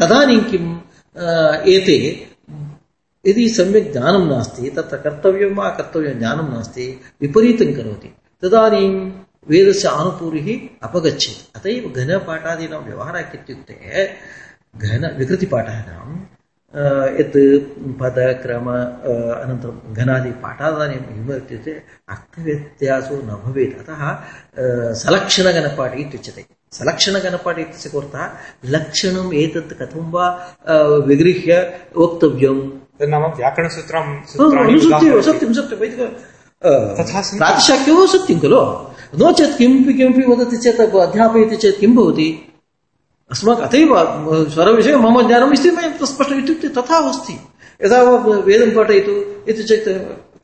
तदानीं किम् एते, यदि सम्यक् ज्ञानं नास्ति, तत्र कर्तव्यं वा कर्तव्यं ज्ञानं नास्ति, विपरीतं करोति। तदानीं वेदस्य आनुपूर्तिः अपगच्छेत् अत एव घनपाठादीनां व्यवहारः इत्युक्ते घन विकृतिपाठानां अ, यत् पद क्रम अ, अनन्तरं घनादि पाठादानि किम् इत्युक्ते अर्थव्यत्यासो न भवेत् अतः अ, सलक्षणगणपाठ इत्युच्यते सलक्षणगणपाठ इत्यस्य कोऽर्थः लक्षणम् एतत् कथं वा अ, विगृह्य वक्तव्यम् तत् नाम व्याकरणसूत्रं हा, सूत्राणि अनुसृत्य उदाहरति। सत्यं सत्यं वैदिक अ, तथा सन्ति। प्रातिशाख्यो सत्यं खलु नो चेत् किमपि किमपि वदति चेत् अध्यापयति चेत् किं भवति? अस्माकम् अतैव स्वरविषये मम ज्ञानम् अस्ति मया स्पष्टम् इत्युक्ते तथा अस्ति। यदा वेदं पाठयतु, इति चेत्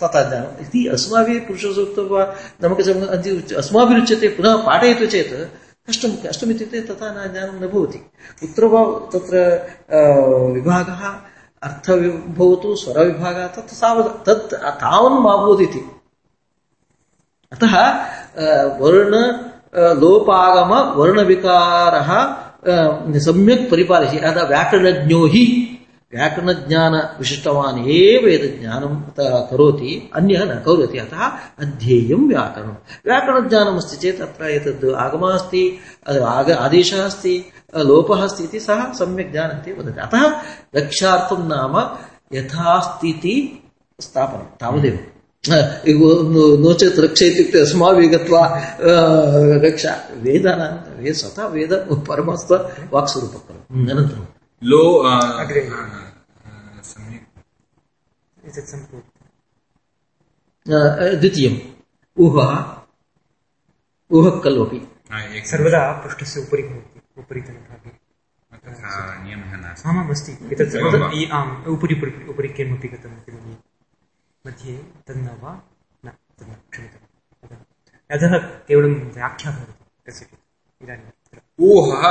तथा ज्ञानम्। इति अस्माभिः पुरुषसूक्तं वा नमकसंहिता अस्माभिरुच्यते पुनः पाठयतु चेत् कष्टं, कष्टम् तथा न ज्ञानं न भवति। कुत्र वा तत्र विभागः अर्थ भवतु स्वरविभागः तत् तावत् तत् तावन् मा अतः वर्ण लोपागम, वर्णविकारः सम्यक् परिपालयति अतः व्याकरणज्ञो हि व्याकरणज्ञानविशिष्टवान् एव एतत् ज्ञानं त- करोति, अन्यः न करोति। अतः अध्येयं व्याकरणं व्याकरणज्ञानमस्ति चेत् अत्र एतद् आगमः अस्ति आग, आदेशः अस्ति लोपः अस्ति इति सः सम्यक् जानन्ति वदति। अतः रक्षार्थं नाम यथास्थिति स्थापनं, तावदेव। अ, नो- नो रक्ष इत्युक्ते अस्माभिः गत्वा अ, रक्षा वेदानां वेद स्वतः वेद परमस्व वाक्स्वरूपः अनन्तरं लो अग्रे। द्वितीयम् ऊहः ऊहः खलु अपि सर्वदा पृष्ठस्य उपरि भवति उपरितनभागे। नियमः नास्ति। आमाम् अस्ति एतत् आम् उपरि उपरि उपरि किमपि गतम् इति मन्ये। मध्ये तन्न वा न तन्न क्षम्यताम् अतः अतः केवलं व्याख्या भवति कस्यचित् इदानीम् ऊहः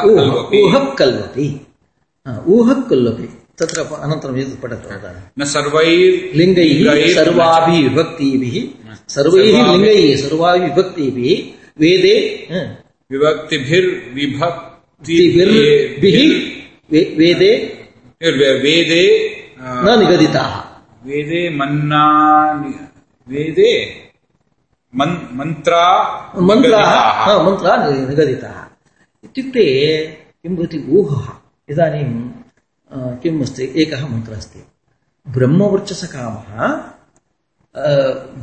ऊहः तत्र अनन्तरम् एतत् पठतु न सर्वैर् लिङ्गैः सर्वाभिः विभक्तिभिः सर्वैः लिङ्गैः सर्वाभिः विभक्तिभिः वेदे वेदे वेदे न निगदिताः। वेदे मन्ना वेदे मन् मन्त्रा मन्त्राः। हा, मन्त्राः निगदिताः। इत्युक्ते किं भवति ऊहः? इदानीं किम् अस्ति? एकः मन्त्रः अस्ति। ब्रह्मवर्चसकामः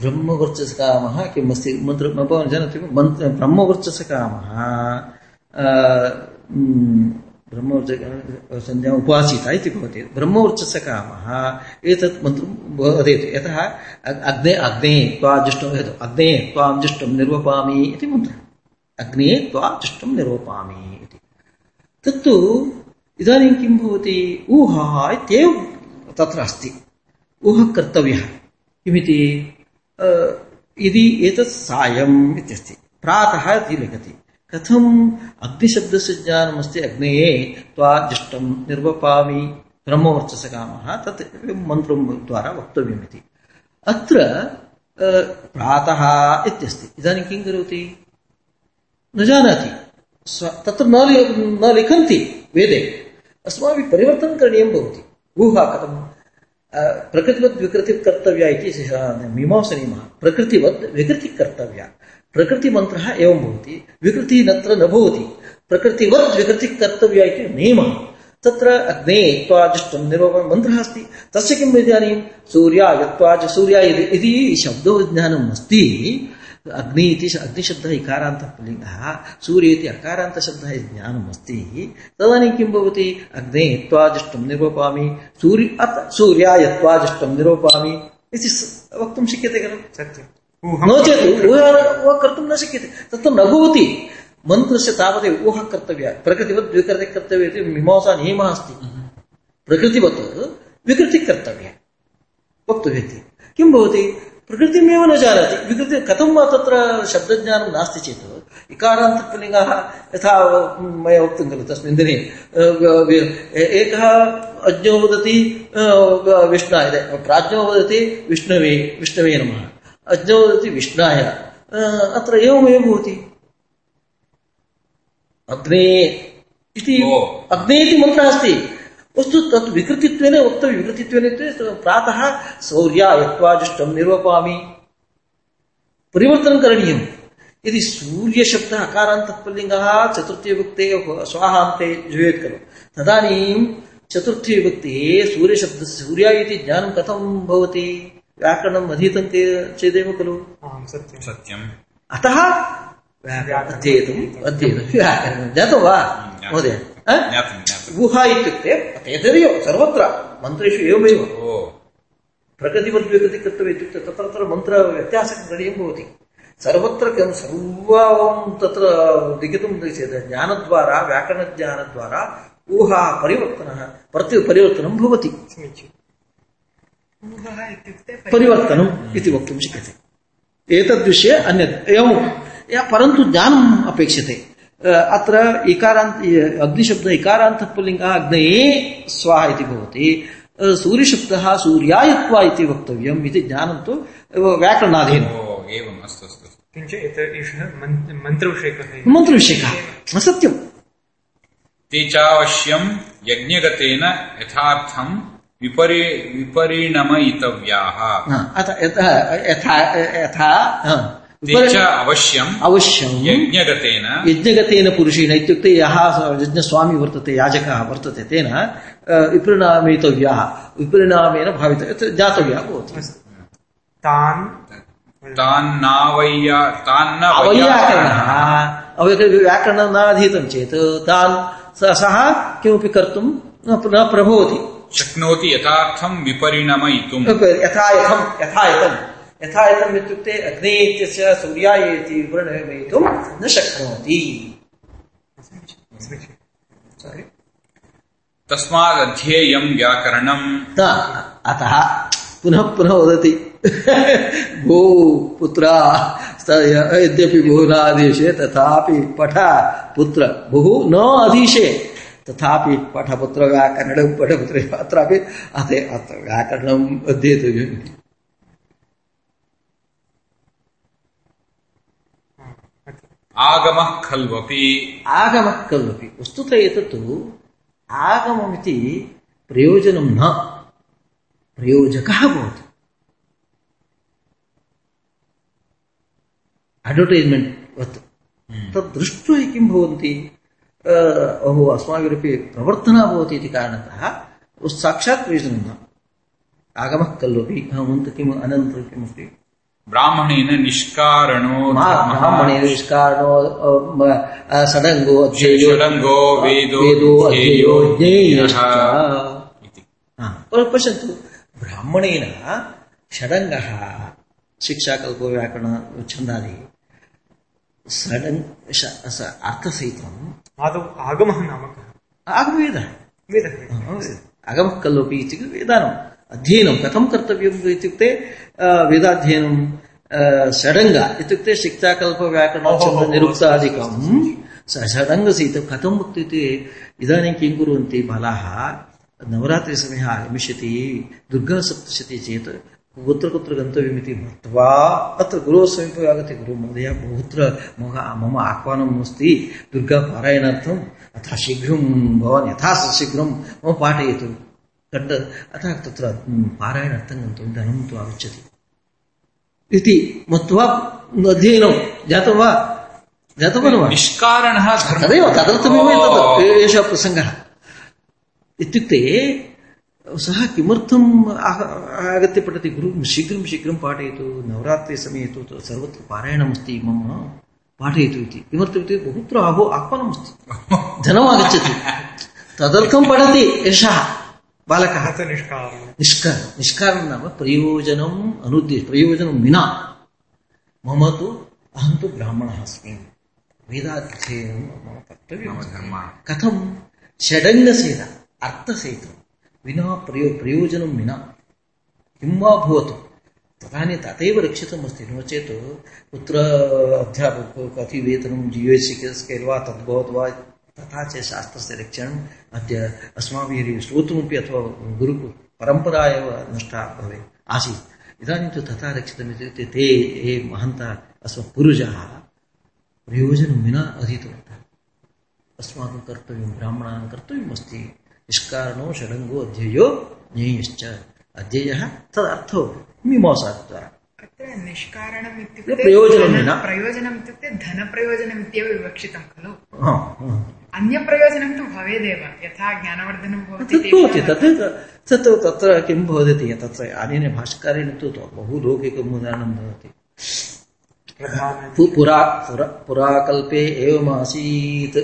ब्रह्मवर्चसकामः किम् अस्ति? मन्त्र भवान् जानाति? मन्त्र ब्रह्मवर्चसकामः ब्रह्मवर्च संज्ञा उपासीत इति भवति। ब्रह्मवर्चसकामः एतत् मन्त्रं वदेत्। यतः अग्ने अग्ने त्वा जुष्टं अग्ने त्वां जुष्टं निर्वपामि इति मन्त्रः अग्ने त्वा जुष्टं निर्वपामि इति। तत्तु इदानीं किं भवति? ऊहः इत्येव तत्र अस्ति। कर्तव्यः। किमिति? यदि एतत् सायम् इत्यस्ति। प्रातः इति लिखति कथम् अग्निशब्दस्य ज्ञानमस्ति अग्नेये त्वा जुष्टं निर्वपामि ब्रह्मवर्चसकामः तत् मन्त्रं द्वारा वक्तव्यमिति। अत्र प्रातः इत्यस्ति। इदानीं किं करोति? न जानाति। तत्र न लिखन्ति वेदे। अस्माभिः परिवर्तनं करणीयं भवति। ऊहा कथं प्रकृतिवत् विकृति कर्तव्या इति मीमांसनियमः प्रकृतिवत् विकृतिः कर्तव्या प्रकृतिमन्त्रः एवं भवति विकृतिः नत्र न भवति। प्रकृतिवत् विकृति कर्तव्या इति नियमः। तत्र अग्ने त्वाजुष्टं निरोपण मन्त्रः अस्ति। तस्य किम् इदानीं सूर्याय त्वाज सूर्याय इति- शब्दविज्ञानम् अग्नि इति अग्निशब्दः इकारान्तः पुल्लिङ्गः सूर्य इति अकारान्तशब्दः इति ज्ञानम् अस्ति तदानीं किं भवति अग्ने त्वाजुष्टं निरूपामि सूर्य अत सूर्याय त्वाजुष्टं निरूपामि इति वक्तुं शक्यते खलु सत्यम् नो चेत् ऊहा कर्तुं न शक्यते तत्र न भवति मन्त्रस्य तावदेव ऊहा कर्तव्या प्रकृतिवत् विकृतिः कर्तव्या इति मीमांसा नियमः अस्ति प्रकृतिवत् विकृतिः कर्तव्या वक्तव्यति किं भवति प्रकृतिमेव न जानाति विकृति कथं वा तत्र शब्दज्ञानं नास्ति चेत् इकारान्तपुल्लिङ्गः यथा मया उक्तं खलु तस्मिन् दिने। एकः अज्ञो वदति विष्णाय प्राज्ञो वदति विष्णवे विष्णवे नमः। अज्ञो वदति विष्णाय। अत्र एवमेव भवति। अग्ने इति अग्ने इति मन्त्रः अस्ति। वस्तु तत् विकृतित्वेन वक्तव्यं विकृतित्वेन प्रातः सौर्यायत्वाजुष्टं निर्वपामि। परिवर्तनं करणीयम् यदि सूर्यशब्दः अकारान्तः पुल्लिङ्गः चतुर्थीविभक्ते स्वाहान्ते जुयेत् खलु। तदानीं चतुर्थीविभक्तिः सूर्यशब्दस्य सूर्या इति ज्ञानं कथं भवति? व्याकरणम् अधीतं चेदेव खलु। आम् सत्यम्। अतः व्याकरणम् अध्येतुम् अध्येतुं व्याकरणं ज्ञातं वा महोदय? गुहा इत्युक्ते तदेव सर्वत्र मन्त्रेषु एवमेव ओ प्रकृतिवद्विकृति कर्तव्य इत्युक्ते तत्र तत्र मन्त्रव्यत्यासकरणीयं भवति सर्वत्र किं सर्वं तत्र लिखितुं चेत् ज्ञानद्वारा व्याकरणज्ञानद्वारा ऊहा परिवर्तनः प्रति परिवर्तनं भवति परिवर्तनम् इति वक्तुं शक्यते एतद्विषये अन्यत् एवं परन्तु ज्ञानम् अपेक्षते अत्र इकारान्त अग्निशब्द इकारान्तः पुल्लिङ्गः अग्नये स्वाहा इति भवति। सूर्यशब्दः सूर्यायत्वा इति वक्तव्यम् इति ज्ञानं तु व्याकरणाधीनम् एवम् अस्तु अस्तु अस्तु। एषः मन्त्रविषयकः मन्त्रविषयकः सत्यम्। ते चावश्यम् यज्ञगतेन यथार्थम् विपरि विपरिणमयितव्याः। हा, यथा यथा अवश्यम् अवश्यम् यज्ञगतेन यज्ञगतेन पुरुषेण इत्युक्ते यः यज्ञस्वामी वर्तते याजकः वर्तते तेन विपरिणामितव्यः विपरिणामेन भावित जातव्यः भवति तान् तान्नावय्या तान्न अवैयाकरणः अवैयाकरण व्याकरणं न अधीतं चेत् तान् सः किमपि कर्तुं न न प्रभवति शक्नोति यथार्थम् विपरिणमयितुम् यथायथं यथायथं यथायथम् इत्युक्ते अग्ने इत्यस्य सूर्याय इति विवरणयितुं न शक्नोति। तस्मादध्येयम् व्याकरणम्। अतः पुनः पुनः वदति। भो पुत्रा यद्यपि बहुनाधीशे तथापि पठ पुत्र बहु न अधीशे। तथापि पठपुत्र व्याकरणं पठपुत्र अत्रापि अते अत्र व्याकरणम् अध्येतव्यम्। आगमः खल्वपि। आगमः खल्वपि। वस्तुतः एतत् आगममिति प्रयोजनं न। प्रयोजकः भवति। अड्वर्टैस्मेण्ट् वत् तत् दृष्ट्वा किं भवन्ति? ओहो अस्माभिरपि प्रवर्तना भवति इति कारणतः साक्षात् प्रयोजनं न। आगमः खल्वपि। अहमन्त किम्? अनन्तरं किमस्ति? ब्राह्मणेन निष्कारणो मा धर्मः ब्राह्मणे निष्कारणो अ, म, अ, षडङ्गो अध्ययो षडङ्गो वेदो वेदो अध्ययो ज्ञेयश्च इति हा, पर- पश्यन्तु ब्राह्मणेन षडङ्गः शिक्षाकल्पो व्याकरण छन्दादि षडङ् श- स- अर्थसहितम् आदौ आगमः नाम कः आगमवेदः वेदः अगमः खल्वपि इत्युक्ते वेदानम् अध्ययनं कथं कर्तव्यम् इत्युक्ते अ, वेदाध्ययनं अ, षडङ्ग इत्युक्ते शिक्षाकल्पव्याकरणनिरुक्तादिकं षडङ्गसहितं कथम् इत्युक्ते इदानीं किं कुर्वन्ति बालाः? नवरात्रिसमयः आगमिष्यति दुर्गासप्तशती चेत् कुत्र कुत्र गन्तव्यमिति मत्वा अत्र गुरोः समीपे आगत्य गुरु महोदय बहुत्र मम मम आह्वानम् अस्ति दुर्गापारायणार्थम् अतः शीघ्रं भवान् यथा शीघ्रं मम पाठयतु। कण्ड अतः तत्र पारायणार्थं गन्तुं धनं तु आगच्छति इति मत्वा अध्ययनं जातं वा जातं वा न वा निष्कारणः धर्मः तदेव तदर्थमेव एतत् एषः प्रसङ्गः इत्युक्ते सः किमर्थम् आगत्य पठति गुरु शीघ्रं शीघ्रं पाठयतु नवरात्रिसमये तु सर्वत्र पारायणमस्ति मम पाठयतु इति किमर्थमिति बहुत्र अहो आह्वानमस्ति धनम् आगच्छति तदर्थं पठति एषः बालकः। निष्कार निष्कारणं नाम प्रयोजनम् अनुद्देश्य प्रयोजनं विना। मम तु अहं तु ब्राह्मणः अस्मि। वेदाध्ययनं मम। धर्मः। कथं? षडङ्गसेन अर्थसहितं विना प्रयो प्रयोजनं विना। किं वा भवतु? तदानीं तथैव रक्षितमस्ति। नो चेत् कुत्र अध्यापको कति वेतनं जि एस् वा तद्भवत् वा तथा च शास्त्रस्य रक्षणम् अद्य अस्माभिः श्रोतुमपि अथवा गुरु परम्परा एव नष्टा भवेत्। आसीत्। इदानीं तु तथा रक्षितमित्युक्ते ते ये महन्तः अस्मत् पूर्वजाः प्रयोजनं विना अधीतवन्तः। अस्माकं कर्तव्यं ब्राह्मणानां कर्तव्यमस्ति निष्कारणो षडङ्गो अध्ययो ज्ञेयश्च अध्ययः तदर्थो मीमांसाद्वारा। अत्र निष्कारणम् इत्युक्ते प्रयोजनं धन- विना। प्रयोजनम् इत्युक्ते धनप्रयोजनम् इत्येव विवक्षितं खलु। अन्यप्रयोजनं तु भवेदेव। यथा ज्ञानवर्धनं भवति तत् तत् तत् तत्र किं भवति तत्र अनेन भाष्यकारेण तु बहु लौकिकम् उदाहरणं भवति। पुरा पुरा पुराकल्पे एवमासीत्।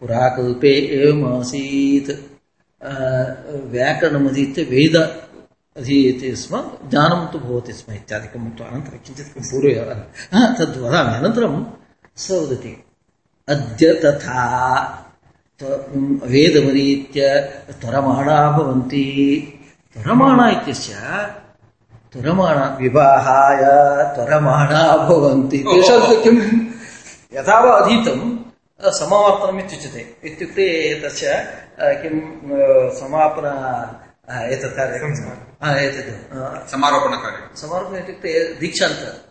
पुराकल्पे एवमासीत्। व्याकरणमधीत्य वेद अधीयते स्म ज्ञानं तु भवति स्म इत्यादिकम् उक्त्वा अनन्तरं किञ्चित् पूर्वे तद् वदामि अनन्तरं स वदति। अद्य तथा त- वेदमधीत्य त्वरमाणा भवन्ति। त्वरमाणा इत्यस्य त्वरमाणा विवाहाय त्वरमाणा भवन्ति। तेषां किं यथा वा अधीतं समावर्तनम् इत्युच्यते। इत्युक्ते तस्य किं समापन एतत् कार्यक्रमः। एतत् समारोपणकार्यं समारोपणम् इत्युक्ते दीक्षान्त।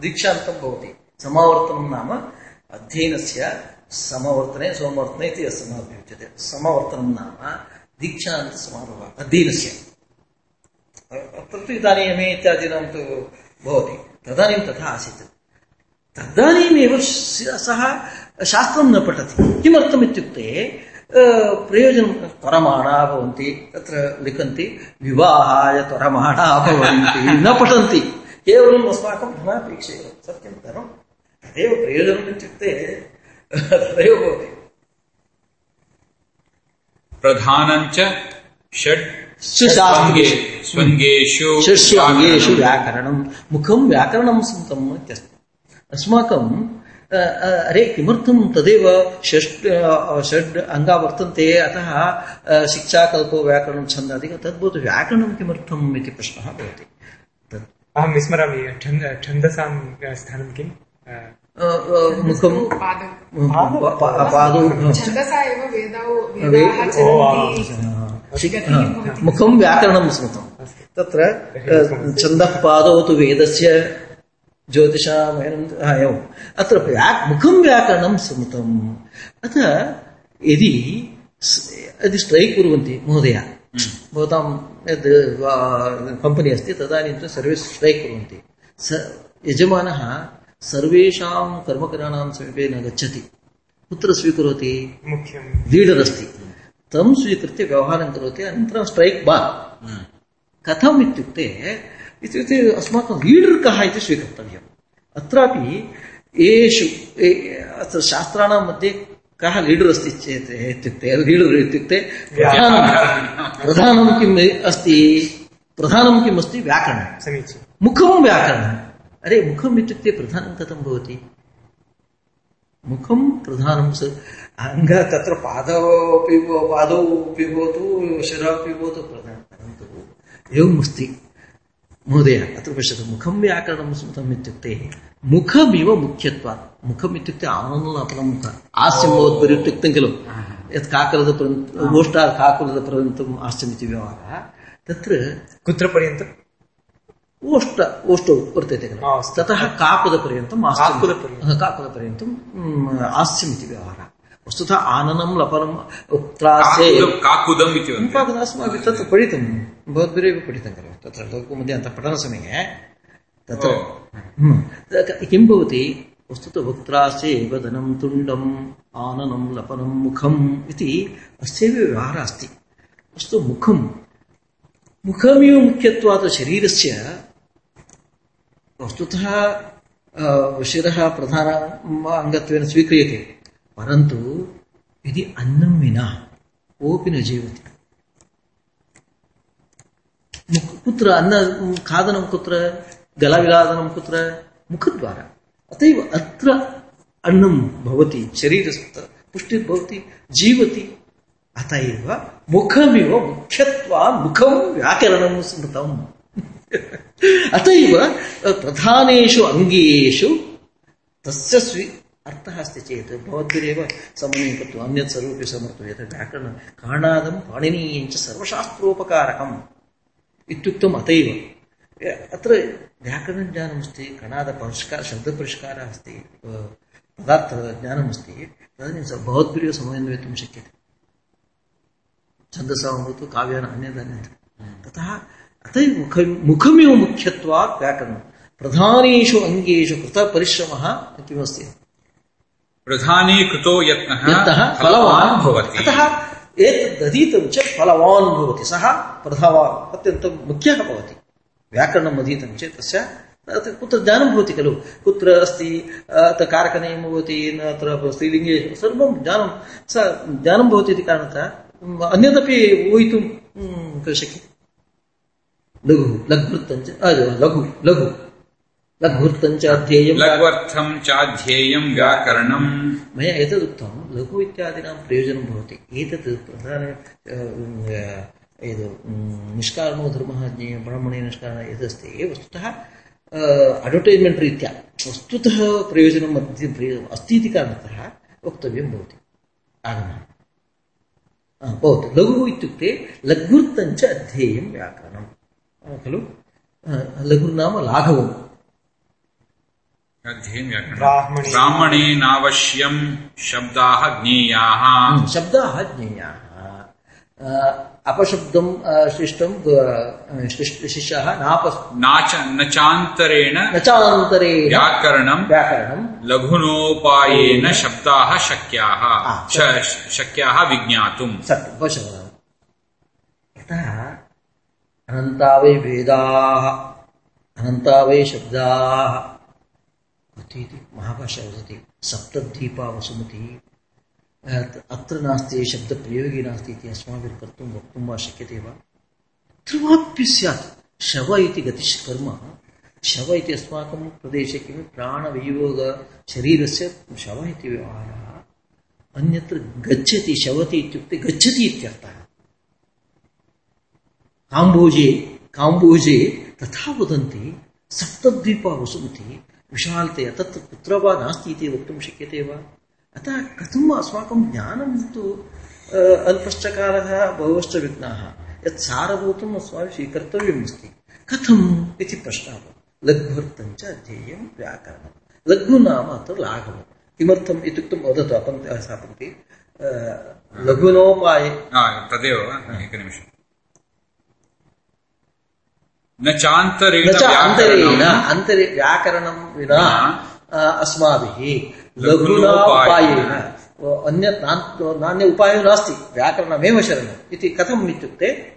दीक्षान्तं भवति। समावर्तनं नाम अध्ययनस्य समवर्तने, सोमवर्तने इति अस्माभिः समवर्तनं नाम दीक्षान्तसमारोहः अध्ययनस्य। अत्र तु इदानीं एम् ए इत्यादीनां तु भवति। तदानीं तथा आसीत्। तदानीमेव स- शास्त्रं न पठति। किमर्थम् इत्युक्ते प्रयोजनं त्वरमाणा तत्र लिखन्ति, विवाहाय त्वरमाणा न पठन्ति। केवलम् अस्माकं धनापेक्षे सत्यं धनं तदेव प्रयोजनम् इत्युक्ते तदेव भवति प्रधानञ्च षड् सुशास्त्रे स्वङ्गे- स्वङ्गेषु षट्सु अङ्गेषु व्याकरणं मुखं व्याकरणं स्मृतम् इत्यस्ति। अस्माकं अरे किमर्थं तदेव षट् अ, षड् अङ्गा वर्तन्ते अतः शिक्षाकल्पो व्याकरणं छन्दादिकं तद्भवति व्याकरणं किमर्थम् इति प्रश्नः भवति। अहं विस्मरामि छन्दसां स्थानं किम्? अ, अ, अ, मुखं पादौ प- प- पादौ छन्दसा एव वेदौ वे- वेदाः ओ, चलन्ति शिक्- हा, मुखं व्याकरणं स्मृतं। तत्र छन्दः पादौ तु वेदस्य ज्योतिषामयनं एवम् अत्र व्या- मुखं व्याकरणं स्मृतम् अतः यदि यदि स्ट्रैक् कुर्वन्ति महोदय भवतां यद् कंपनी अस्ति तदानीं सर्वे स्ट्रैक् कुर्वन्ति। स यजमानः सर्वेषां कर्मकराणां समीपे न गच्छति। कुत्र स्वीकरोति मुख्यं लीडर् अस्ति तं स्वीकृत्य व्यवहारं करोति। अनन्तरं स्ट्रैक् बा कथम् इत्युक्ते इत्युक्ते अस्माकं लीडर् कः इति स्वीकर्तव्यम्। अत्रापि येषु अत्र शास्त्राणां मध्ये कः लीडर् अस्ति चेत् इत्युक्ते लीडर् इत्युक्ते प्रधानं प्रधानं किम् अस्ति? प्रधानं किम् अस्ति? व्याकरणं समीचीनं मुखं व्याकरणम्। अरे मुखम् इत्युक्ते प्रधानं कथं भवति? मुखं प्रधानं स अङ्ग तत्र पादौ अपि पादौ अपि भवतु शिरः भवतु प्रधानं परन्तु एवमस्ति महोदय अत्र पश्यतु मुखं व्याकरणं स्मृतम् इत्युक्ते मुखमिव मुख्यत्वात् मुखम् इत्युक्ते आनन्दलपनं मुख। हास्यं भवद्भिः इत्युक्तं खलु। यत् काकलदपर्यन्तं गोष्ठात् काकुलदपर्यन्तम् हास्यमिति व्यवहारः। तत्र कुत्र पर्यन्तं? ओष्ट ओष्टौ वर्तते खलु आ, अस्तु। ततः काकुदपर्यन्तं हास्यं- काकुदपर्यन्तं। हा, काकुदपर्यन्तं म्, हास्यम् इति व्यवहारः वस्तुतः आननं लपनम् उक्त्रासे काकुदं काकुदम् इति वदन्ति सम्पादन अस्माभिः तत्र पठितं भवद्भिरेव पठितं खलु तत्र लोकमध्ये अन्तः पठनसमये तत्र किं भवति वस्तुतः वक्त्रासे वदनं तुण्डम् आननं लपनं मुखम् इति अस्यैव व्यवहारः अस्ति अस्तु मुखं मुखमिव मुख्यत्वात् शरीरस्य वस्तुतः शिरः प्रधान अङ्गत्वेन स्वीक्रियते परन्तु यदि अन्नं विना कोऽपि न जीवति कुत्र अन्न खादनं कुत्र गलविलादनं कुत्र मुखद्वारा अत एव अत्र अन्नं भवति शरीरस्थ पुष्टिर्भवति जीवति अत एव मुखमिव मुख्यत्वात् मुखं व्याकरणं स्मृतम् अत एव प्रधानेषु अङ्गेषु तस्य स्वी अर्थः अस्ति चेत् भवद्भिरेव समन्वयं कृत्वा अन्यत् सर्वमपि समर्थ्य यत् व्याकरणं कारणादं पाणिनीयञ्च सर्वशास्त्रोपकारकम् इत्युक्तम् अत एव अत्र व्याकरणज्ञानमस्ति कणादपरिष्कार शब्दपरिष्कारः अस्ति पदार्थज्ञानमस्ति तदानीं स- भवद्भिरेव समन्वयितुं शक्यते। छन्दसा भवतु काव्यानि अन्यदन्यत् ततः अत मुख मुखमिव मुख्यत्वात् व्याकरणं। प्रधानेषु अङ्गेषु कृतपरिश्रमः किमस्ति प्रधाने कृतो यत्नः फलवान् भवति। अतः एतद् अधीतं चेत् फलवान् भवति। सः प्रधावान् अत्यन्तं मुख्यः भवति। व्याकरणम् अधीतं चेत् तस्य कुत्र ज्ञानं भवति खलु। कुत्र अस्ति अत्र कारकनीयं भवति न अत्र स्त्रीलिङ्गे सर्वं ज्ञानं स ज्ञानं भवति इति कारणतः अन्यदपि ऊहितुं शक्यते लघु लघ्वृत्तञ्च लघु लघु लघ्वृत्तञ्च अध्येयं लघ्वर्थं चाध्येयं व्याकरणम्। मया एतदुक्तं लघु इत्यादीनां प्रयोजनं भवति। एतत् प्रधान निष्कारणो धर्मः ब्राह्मणे निष्कारणः यदस्ति वस्तुतः अड्वर्टैस्मेण्ट् रीत्या वस्तुतः प्रयोजनं मध्ये अस्ति इति कारणतः वक्तव्यं भवति। आगमः। भवतु। लघुः इत्युक्ते लघुर्तञ्च अध्येयं व्याकरणं आ, खलु आ, लघुर्नाम लाघवम् ब्राह्मणेनावश्यं शब्दाः ज्ञेयाः। हम्म, शब्दाः ज्ञेयाः। अपशब्दं शिष्टं शिष्याः नाप नाच न चान्तरेण न चान्तरेण व्याकरणं व्याकरणं। लघुनोपायेन शब्दाः शक्याः। शक्याः विज्ञातुम्। सत्यं पश्यतु। यतः अनन्ता वै वेदाः अनन्ता वै शब्दाः इति महाभाषा वदति सप्तद्वीपा वसुमतिः। अत्- अत्र नास्ति, शब्दप्रयोगे नास्ति इति अस्माभिः कर्तुं वक्तुं वा शक्यते वा? ध्रुवाप्य स्यात्। शव इति गतिष्कर्म। शव इति अस्माकं प्रदेशे किं? प्राणवियोग, शरीरस्य शव इति व्यवहारः। अन्यत्र गच्छति, शवति इत्युक्ते गच्छति इत्यर्थः। काम्बोजे काम्बोजे तथा वदन्ति सप्तद्वीपा वसन्ति विशालतया तत्र कुत्र वा नास्ति इति वक्तुं शक्यते वा अतः कथम् अस्माकं ज्ञानं तु अल्पश्च बहवश्च विघ्नाः यत् सारभूतम् अस्माभिः स्वीकर्तव्यम् अस्ति कथम् इति प्रश्नः लघ्वर्थञ्च अध्येयं व्याकरणं लघु नाम अत्र लाघवं किमर्थम् इत्युक्तं वदतु अपङ्क्ति सा पङ्क्ति लघुनोपाये तदेव एकनिमिषम् न चान्तरेण अन्तरेण अन्तरे व्याकरणं विना अस्माभिः लघुनोपायेन। अन्यत् नान्- नान्य उपायो नास्ति व्याकरणमेव शरणम् इति कथम् इत्युक्ते?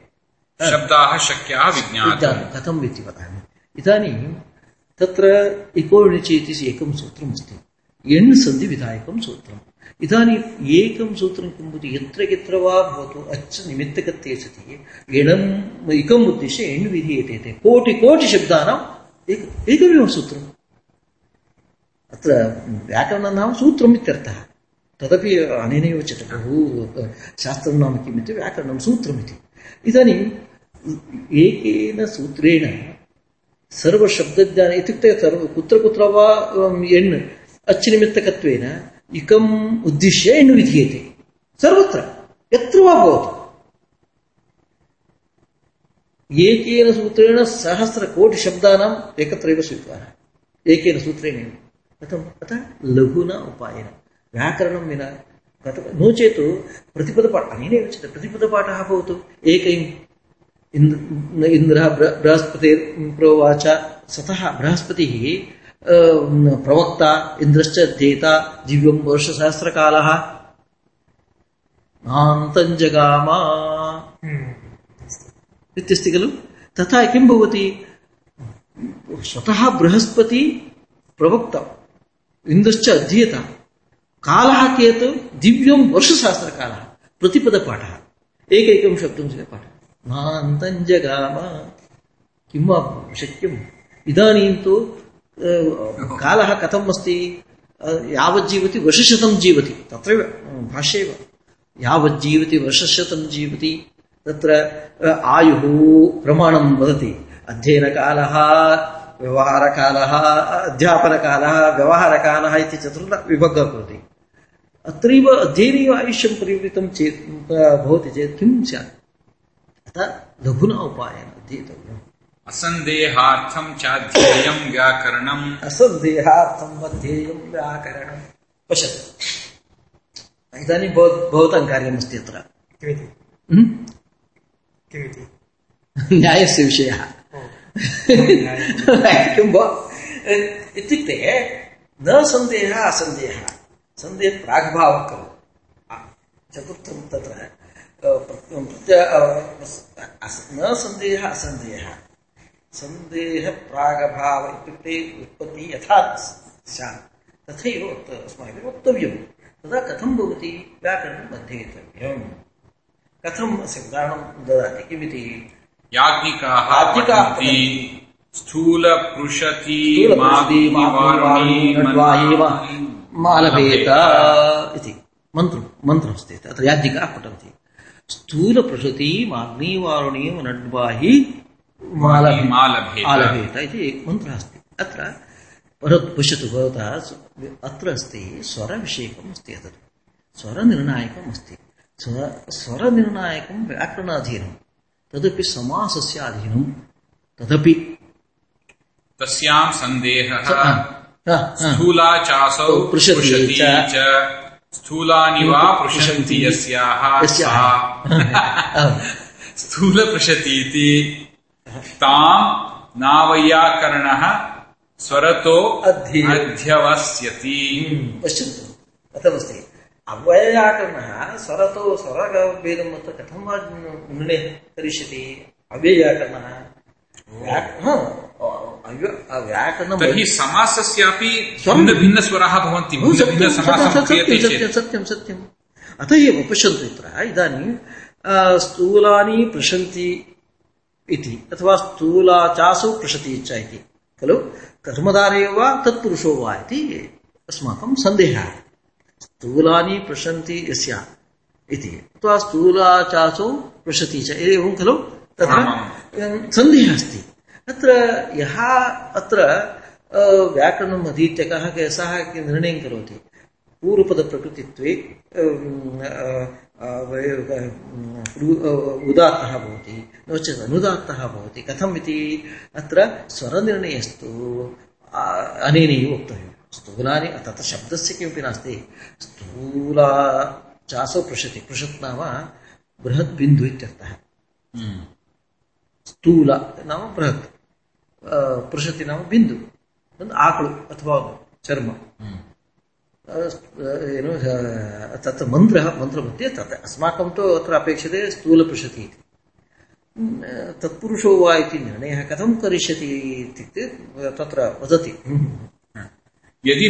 शब्दाः शक्याः विज्ञानं कथम् इति वदामि। इदानीं तत्र इकोणिचि इति एकं सूत्रमस्ति। एण् सन्धिविधायकं सूत्रम्। इदानीम् एकं सूत्रं किं भवति यत्र यत्र वा भवतु अच् निमित्तकत्वे सति एणम् एकम् उद्दिश्य एण् विधीयते ते कोटि कोटिशब्दानाम् एक एकमेव सूत्रम् अत्र व्याकरणं नाम सूत्रम् इत्यर्थः तदपि अनेनैव उच्यते बहु शास्त्रं नाम किम् इति व्याकरणं सूत्रमिति इदानीम् एकेन सूत्रेण सर्वशब्दज्ञान इत्युक्ते सर्व कुत्र कुत्र वा अम्, एण् अच्निमित्तकत्वेन इकम् उद्दिश्य एण् विधीयते सर्वत्र, यत्र वा भवतु। एकेन सूत्रेण सहस्रकोटिशब्दानाम् एकत्रैव स्वीकारः एकेन सूत्रेण कथम्? अतः लघुना उपायेन। व्याकरणं विना कथं नो चेत् प्रतिपदपाठ। अनेनैव उच्यते प्रतिपदपाठः भवतु। एकैम् इन्द्र इन्द्रः बृ- बृहस्पतिर्प्रोवाच सतः बृहस्पतिः अ, प्रवक्ता इन्द्रश्च अध्येता दिव्यं वर्षसहस्रकालः नान्तं जगाम इत्यस्ति खलु तथा किं भवति स्वतः बृहस्पति प्रवक्ता इन्द्रश्च अध्येता कालः कियत् दिव्यं वर्षसहस्रकालः प्रतिपदपाठः एकैकं शब्दं च पाठः नान्तं जगाम किं वा शक्यम् इदानीं तु अ, कालः कथम् अस्ति यावज्जीवति वर्षशतं जीवति तत्रैव भाष्ये एव यावज्जीवति वर्षशतं जीवति तत्र आयुः प्रमाणं वदति अध्ययनकालः व्यवहारकालः अध्यापनकालः व्यवहारकालः इति चतुर्थ विभक्तः भवति अत्रैव अध्ययनेव आयुष्यं परिवृतं चेत् भवति चेत् किं स्यात् अतः लघुना उपायेन अध्येतव्यम् असन्देहार्थं चाध्येयं व्याकरणम्। असन्देहार्थम् अध्येयं व्याकरणं पश्यतु। इदानीं भव भवतां कार्यमस्ति अत्र। किमिति? किमिति? न्यायस्य विषयः। किं भो इत्युक्ते न सन्देहः असन्देहः। सन्देहः प्राग्भावः खलु चतुर्थं तत्र न सन्देहः असन्देहः। सन्देह प्रागभाव इत्युक्ते उत्पत्तिः यथा स्यात् तथैव वक्त- अस्माभिः वक्तव्यं तदा कथं भवति? व्याकरणम् अध्येतव्यम्। कथम् अस्य उदाहरणं ददाति? किमिति? याज्ञिकाः मालभेत इति। मन्त्रं मन्त्रमस्ति अत्र याज्ञिकाः पठन्ति। स्थूलपृषति माग्निवारुणी नड्वाहि मालभेत। आलभेत इति मन्त्रः अस्ति? अत्र परन्तु पश्यतु भवतः अत्र अस्ति स्वरविषयकम् अस्ति एतत्। स्वरनिर्णायकम् अस्ति। स्वर स्वरनिर्णायकं व्याकरणाधीनं तदपि समासस्य अधीनं तदपि तस्यां सन्देहः हा, हा, हा। स्थूला चासौ पृषति पृषति च। स्थूलानि वा पृषन्ति। यस्याः यस्याः। सा। स्थूलपृषतीति तां नावैयाकरणः स्वरतो अध्ये- अध्यवस्यति। पश्यन्तु कथमस्ति? अव्ययाकरणः स्वरतो स्वरभेदं अत्र कथं वा निर्णयः करिष्यति? अव्ययाकरणः? तर्हि समासस्यापि स्वरं- भवन्ति सत्यं, अतः एव पश्यन्तु इत्र इदानीं स्थूलानि पृशन्ति इति अथवा स्थूलाचासौ पृशति च इति। खलु? कर्मधारे वा तत्पुरुषो वा इति अस्माकं सन्देहः। स्थूलानि पृशन्ति यस्य इति। अथवा स्थूलाचासौ पृशति च। एवं खलु? अं, सन्देहः अस्ति। अत्र यः अत्र व्याकरणम् अधीत्य कः सः निर्णयं करोति? पूर्वपदप्रकृतित्वे उदात्तः भवति नो चेत् अनुदात्तः भवति कथम् इति अत्र स्वरनिर्णयस्तु अ, अनेनैव वक्तव्यं स्थूलानि तत्र शब्दस्य किमपि नास्ति स्थूला चासौ पृषति पृषत् नाम बृहत् बिन्दु इत्यर्थः ಸ್ಥೂಲ ನಾಮ ಬೃಹತ್ ಆ, ಪೃಷತಿ ನಾಮ ಬಿಂದು ಒಂದು ಆಕಳು ಅಥವಾ ಚರ್ಮ ಆ, ಏನು ಆ, ತತ್ ಮಂತ್ರ ಮಂತ್ರ मध्ये तत् अस्माकं तु अत्र अपेक्षते स्थूलपृषति इति हम्म, तत्पुरुषो वा इति निर्णयः कथं करिष्यति इत्युक्ते तत्र वदति यदि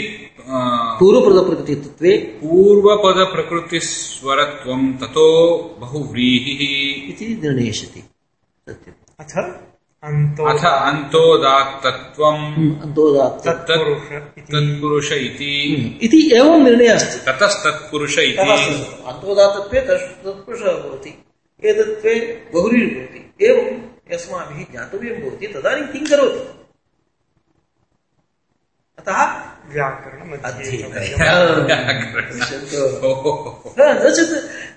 अ, पूर्वपदप्रकृतित्वे पूर्वपदप्रकृतिस्वरत्वं ततो बहुव्रीहिः इति निर्णयिष्यति सत्यम् अथ अन्तो अथ अन्तोदात्तत्वम्। अन्तोदात्त तत्पुरुष इति। इति। हम्म, एवं निर्णयः अस्ति। ततस्तत्पुरुष। इति अन्तोदातत्वे तत्पुरुषः भवति। एतत्वे बहुरीर्भवति एवं यस्माभिः ज्ञातव्यं भवति। तदानीं किं करोति? अतः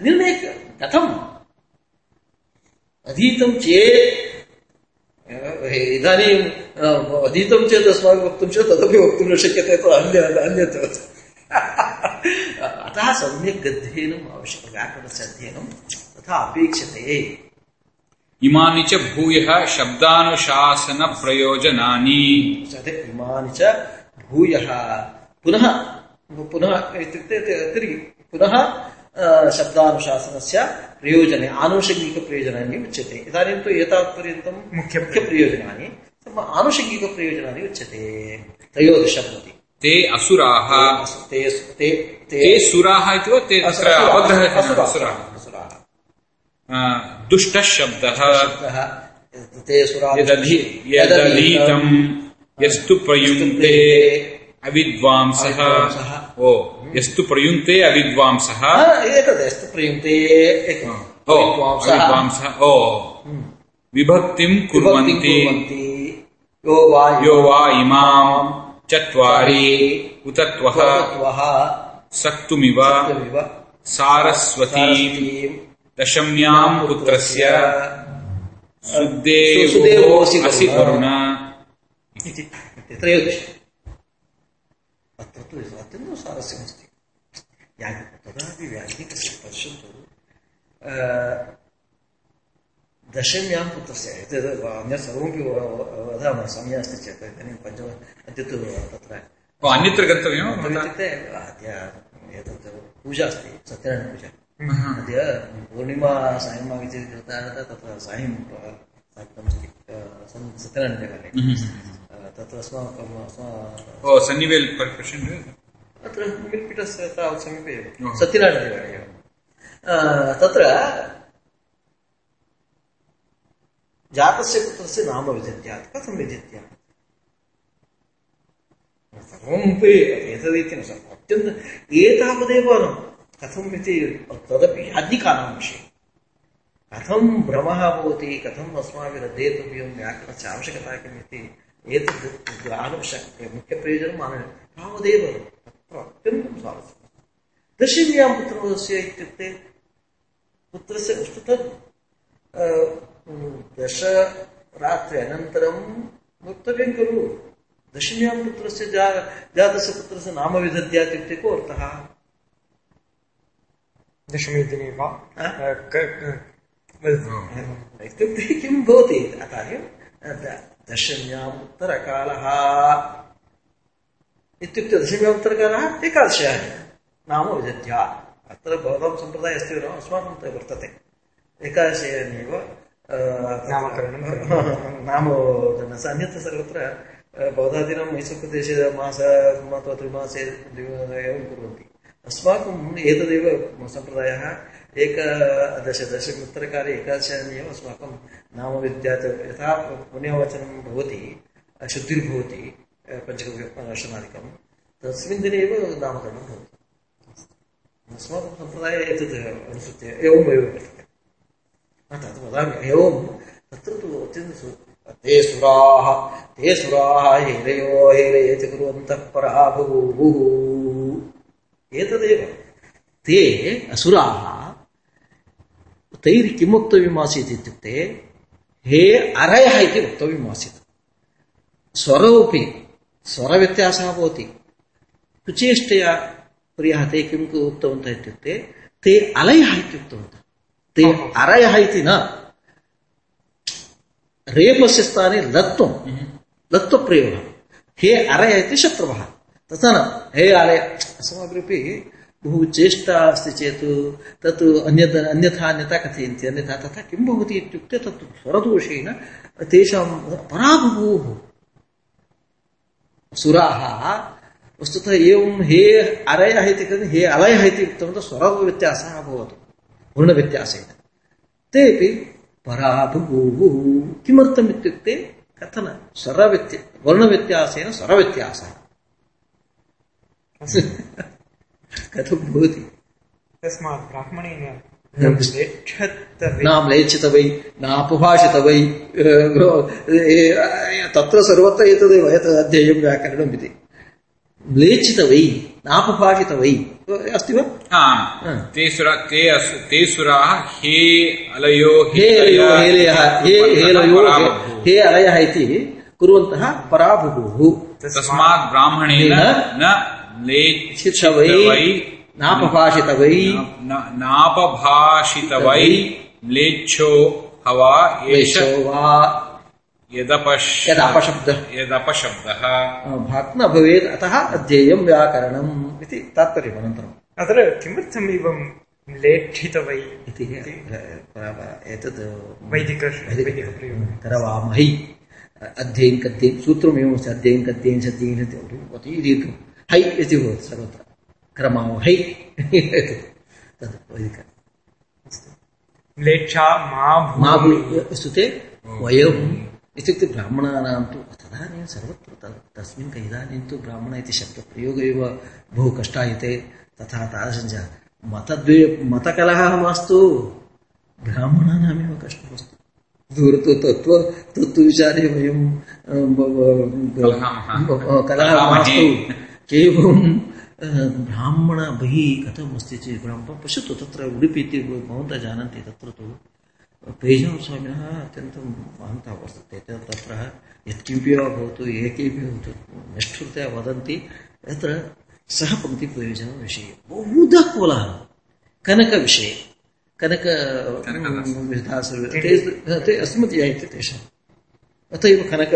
निर्णय कथम्? अधीतं चेत् इदानीम् अधीतं चेत् अस्माभिः वक्तुं चेत् तदपि वक्तुं न शक्यते तु अन्य अन्यत् अतः सम्यक् अध्ययनम् आवश्यकं व्याकरणस्य अध्ययनं तथा अपेक्षते। इमानि च भूयः शब्दानुशासनप्रयोजनानि। इमानि च भूयः। पुनः पुनः इत्युक्ते तिर्गि पुनः शब्दानुशासनस्य प्रयोजने आनुषङ्गिकप्रयोजनानि उच्यते। इदानीं तु एतावत्पर्यन्तं मुख्य- मुख्यप्रयोजनानि आनुषङ्गिकप्रयोजनानि उच्यते। त्रयोदश भवति ते असुराः। ते ते ते सुराः इति वा ते असुराः। ते सुराः। यस्तु प्रयुङ्क्ते। अविद्वांसः। अविद्वांसः। ओ। यस्तु प्रयुङ्क्ते अविद्वांसः एतदस्तु विद्वांसः। अविद्वांसः ओ विभक्तिम् विभक्तिं कुर्वन्ति यो वा यो वा इमाम् चत्वारि उतत्वः त्वः अत्यन्तं स्वारस्यमस्ति यानि तदापि व्याधिकस्य पश्यन्तु अ, दशम्यां पुत्रस्य एतद् अन्यत् सर्वमपि वदामः समयः अस्ति चेत् इदानीं पञ्चम अद्य तु तत्र अन्यत्र गन्तव्यं वा भवता? इत्युक्ते अद्य एतत् पूजा अस्ति सत्यनारायणपूजा अद्य पूर्णिमा सायम् इति कृतः तत्र सायं सत्यनारायणदेवालये तत्र अस्माकम् अस्मा सन्निवेल् पश्यन् अत्र मिल्पिटस्य तावत् समीपे एव। ओहो। एव। तत्र जातस्य पुत्रस्य नाम विदित्यात् कथं विदित्यात् सर्वमपि एतदिति न सर्वम् अत्यन्तम् एतावदेव न कथम् इति तदपि याज्ञिकानां विषये। कथं भ्रमः भवति कथम् अस्माभिः अध्येतव्यं व्याकरणस्य आवश्यकता किम् इति एतद् ज्ञानशक्तिः मुख्यप्रयोजनम् आनय तावदेव तत्र अत्यन्तं स्वारस्यम् दशम्यां पुत्रस्य इत्युक्ते पुत्रस्य वस्तुतः अ, दश रात्रि अनन्तरं वक्तव्यं खलु दशम्यां पुत्रस्य जा जातस्य पुत्रस्य नाम विदद्यात् इत्युक्ते को अर्थः दशमे दिने वा इत्युक्ते किं भवति अतः दशम्याम् उत्तरकालः इत्युक्ते दशम्याम् एकादश्याः नाम विदध्या अत्र भवतां सम्प्रदायः अस्ति वा? अस्माकं तु वर्तते। एकादशेनैव नामकरणं नाम अन्यत्र सर्वत्र बौद्धादीनां मैसूरुप्रदेशे मास अथवा त्रिमासे एवं कुर्वन्ति। अस्माकम् एतदेव सम्प्रदायः। एकदश दशमोत्तरकाले एकादशान्येव अस्माकं नामविद्यात् यथा पुण्यवचनं भवति, शुद्धिर्भवति पञ्चवर्षादिकं तस्मिन् दिने एव नामकरणं भवति। अस्माकं सम्प्रदाये एतत् अनुसृत्य एवमेव वर्तते तत् वदामि, एवं तत्र तु अत्यन्तं ते सुराः ते सुराः हेलयो हेलयेति कुर्वन्तः पराभूः एतदेव। ते असुराः। तैः किं वक्तव्यमासीत् इत्युक्ते हे अरयः इति वक्तव्यमासीत् स्वरोऽपि स्वरव्यत्यासः भवति। कुचेष्टया प्रियः ते किं उक्तवन्तः इत्युक्ते ते अलयः इति उक्तवन्तः। ते अरयः इति न। रेपस्य स्थाने लत्वं। लत्वप्रयोगः हे अरय इति शत्रवः। तथा न। हे अरय अस्माभिरपि बहु चेष्टा अस्ति चेत् तत् अन्यत् अन्यथा अन्यथा कथयन्ति अन्यथा तथा किं भवति इत्युक्ते तत् स्वरदोषेण तेषां पराभूः सुराः वस्तुतः एवं हे अरयः इति कृते हे अलयः इति उक्तवन्तः स्वरव्यत्यासः अभवत् वर्णव्यत्यासेन तेपि पराभूः किमर्थम् इत्युक्ते कथन स्वरव्यत्य वर्णव्यत्यासेन स्वरव्यत्यासः कथं भवति तस्मात् ब्राह्मणेन नाम लेचित वै नापभाषित वै तत्र सर्वत्र एतदेव एतद् अध्येयं व्याकरणम् इति। लेचित वै नापभाषित वै? अस्ति वा ते सुरा ते ते सुराः हे अलयो हे अयो हेलयः हे हेलयो हे- हे अलयः इति कुर्वन्तः पराभुः। तस्मात् ब्राह्मणेन न चित वै लेच्छितवै नापभाषितवै। न- नापभाषितवै म्लेच्छो हवा एष वा यदपश् यदपशब्दः। भवेत् अतः अध्येयं व्याकरणम् इति तात्पर्यम् अनन्तरम् अत्र किमर्थम् एवं लेठितवै इति? एतत् वैदिक करवामहि सूत्रमेवमस्ति अध्ययन कद्येन सद्येन अति दीर्घं है इति भवति सर्वत्र क्रमावहै तद् वैदिक म्लेच्छा मा मा भूमि वयम् इत्युक्ते ब्राह्मणानां तु तदानीं सर्वत्र त- तस्मिन् इदानीं तु ब्राह्मण इति शब्दप्रयोगः एव बहु कष्टायते तथा तादृशं च मतद्वे मतकलहः मास्तु ब्राह्मणानामेव कष्टमस्तु दूरतो तत्त्व तत्त्वविचारे वयं कलहः मास्तु अ, ब्राह्मण बहिः कथम् अस्ति चेत् ब्राह्मण पश्यतु तत्र उडुपि इति भवन्तः जानन्ति तत्र तु पेजस्वामिनः अत्यन्तं महान्तः वर्तते तत्र यत्किमपि वा भवतु ये केपि भवतु निष्ठुरतया वदन्ति तत्र सः पङ्क्तिप्रयोजनविषये बहुधा कोलाहलः कनकविषये कनक ते ते अस्मदीया इति तेषाम्। अत एव कनक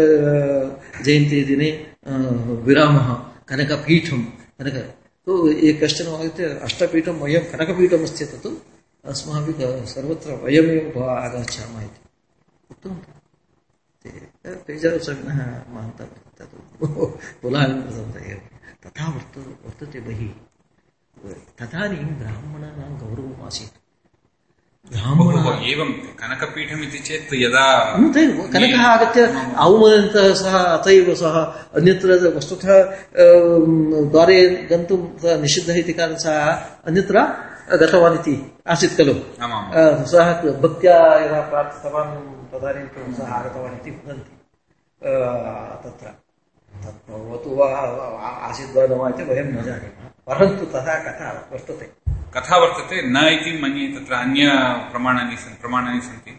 जयन्ती अ, विरामः। कनकपीठं कनक तु ये कश्चन आगत्य अष्टपीठं वयं कनकपीठमस्ति तत् अस्माभिः सर्वत्र वयमेव आगच्छामः इति। तथा वर्त वर्तते बहिः। तदानीं ब्राह्मणानां गौरवम् आसीत्। ब्राह्मणः ओहो, एवं कनकपीठम् इति चेत् यदा कनकः आगत्य औमदन्तः सः अत एव सः अन्यत्र वस्तुतः अं, द्वारे गन्तुं निषिद्धः इति कारणेन सः अन्यत्र गतवान् इति आसीत् खलु। सः भक्त्या यदा प्रार्थितवान् तदानीं सः आगतवान् इति वदन्ति। तत्र। तत् भवतु वा आसीत् वा न वा इति वयं न जानीमः। परन्तु तथा कथा वर्तते। कथा वर्तते, न इति मन्ये तत्र अन्य प्रमाणानि प्रमाणानि सन्ति।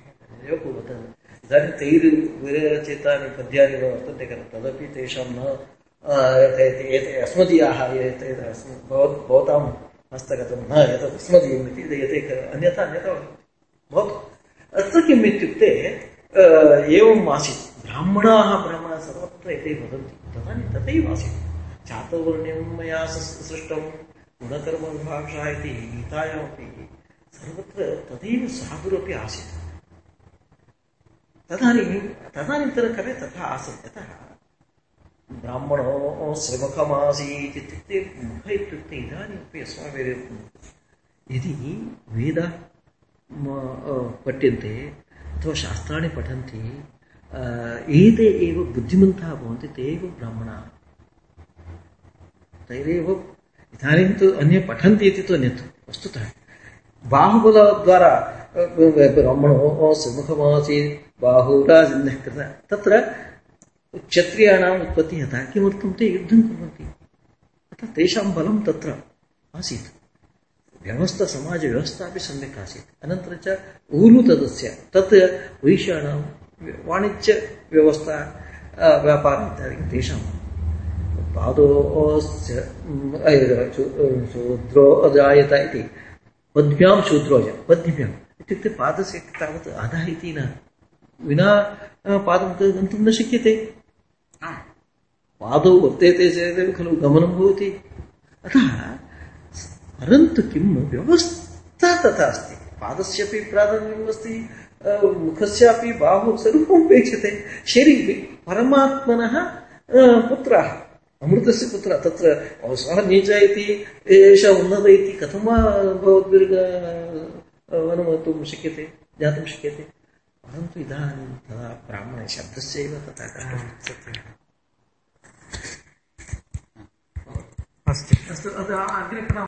इदानीं तैर् विरचितानि पद्यानि न वर्तन्ते खलु, तदपि तेषां न अस्मदीयाः भवत् हस्तगतं न एतत् अस्मदीयम् इति एते अन्यथा अन्यथा भवतु अत्र किम् इत्युक्ते एवम् आसीत्, ब्राह्मणाः ब्राह्मणाः सर्वत्र एते वदन्ति, तदानीं तथैव आसीत्। मया सृष्टं गुणकर्मविभाषा इति गीतायामपि सर्वत्र तदैव साधुरपि आसीत्। तदानीं तदनन्तरकाले तथा आसन् यतः ब्राह्मणो श्रमुखमासीत् इत्युक्ते मुख इत्युक्ते इदानीमपि अस्माभिः यदि वेद पठ्यन्ते अथवा शास्त्राणि पठन्ति एते एव बुद्धिमन्तः भवन्ति, ते एव ब्राह्मणाः। तैरेव इदानीं तु अन्ये पठन्ति इति तु अन्यत् वस्तुतः। बाहुबलद्वारा ब्राह्मणो सुमुखमासीत् बाहुराजन्यः कृतः, तत्र क्षत्रियाणाम् उत्पत्तिः यथा किमर्थं ते युद्धं कुर्वन्ति। अतः तेषां बलं तत्र आसीत्। व्यवस्था समाजव्यवस्था अपि सम्यक् आसीत्। अनन्तरं च ऊरु तदस्य तत् वैश्याणां वाणिज्यव्यवस्था व्यापारम् इत्यादिकं तेषां शूद्रो अजायत इति। पद्भ्यां शूद्रो अजायत पद्भ्याम् इत्युक्ते पादस्य तावत् अधः इति न। विना पादं गन्तुं न शक्यते। पादौ वर्तेते चेदेव खलु गमनं भवति। अतः परन्तु किं व्यवस्था तथा अस्ति? पादस्यपि प्राधान्यमस्ति अ, मुखस्यापि बाहु सर्वमपेक्षते शरीरे परमात्मनः पुत्रः। अमृतस्य पुत्र, तत्र सः नीच इति, एष उन्नत इति कथं वा भवद्भिर्ग शक्यते, ज्ञातुं शक्यते? परन्तु इदानीं तदा ब्राह्मणशब्दस्यैव तथा कष्टं अस्तु अस्तु अग्रे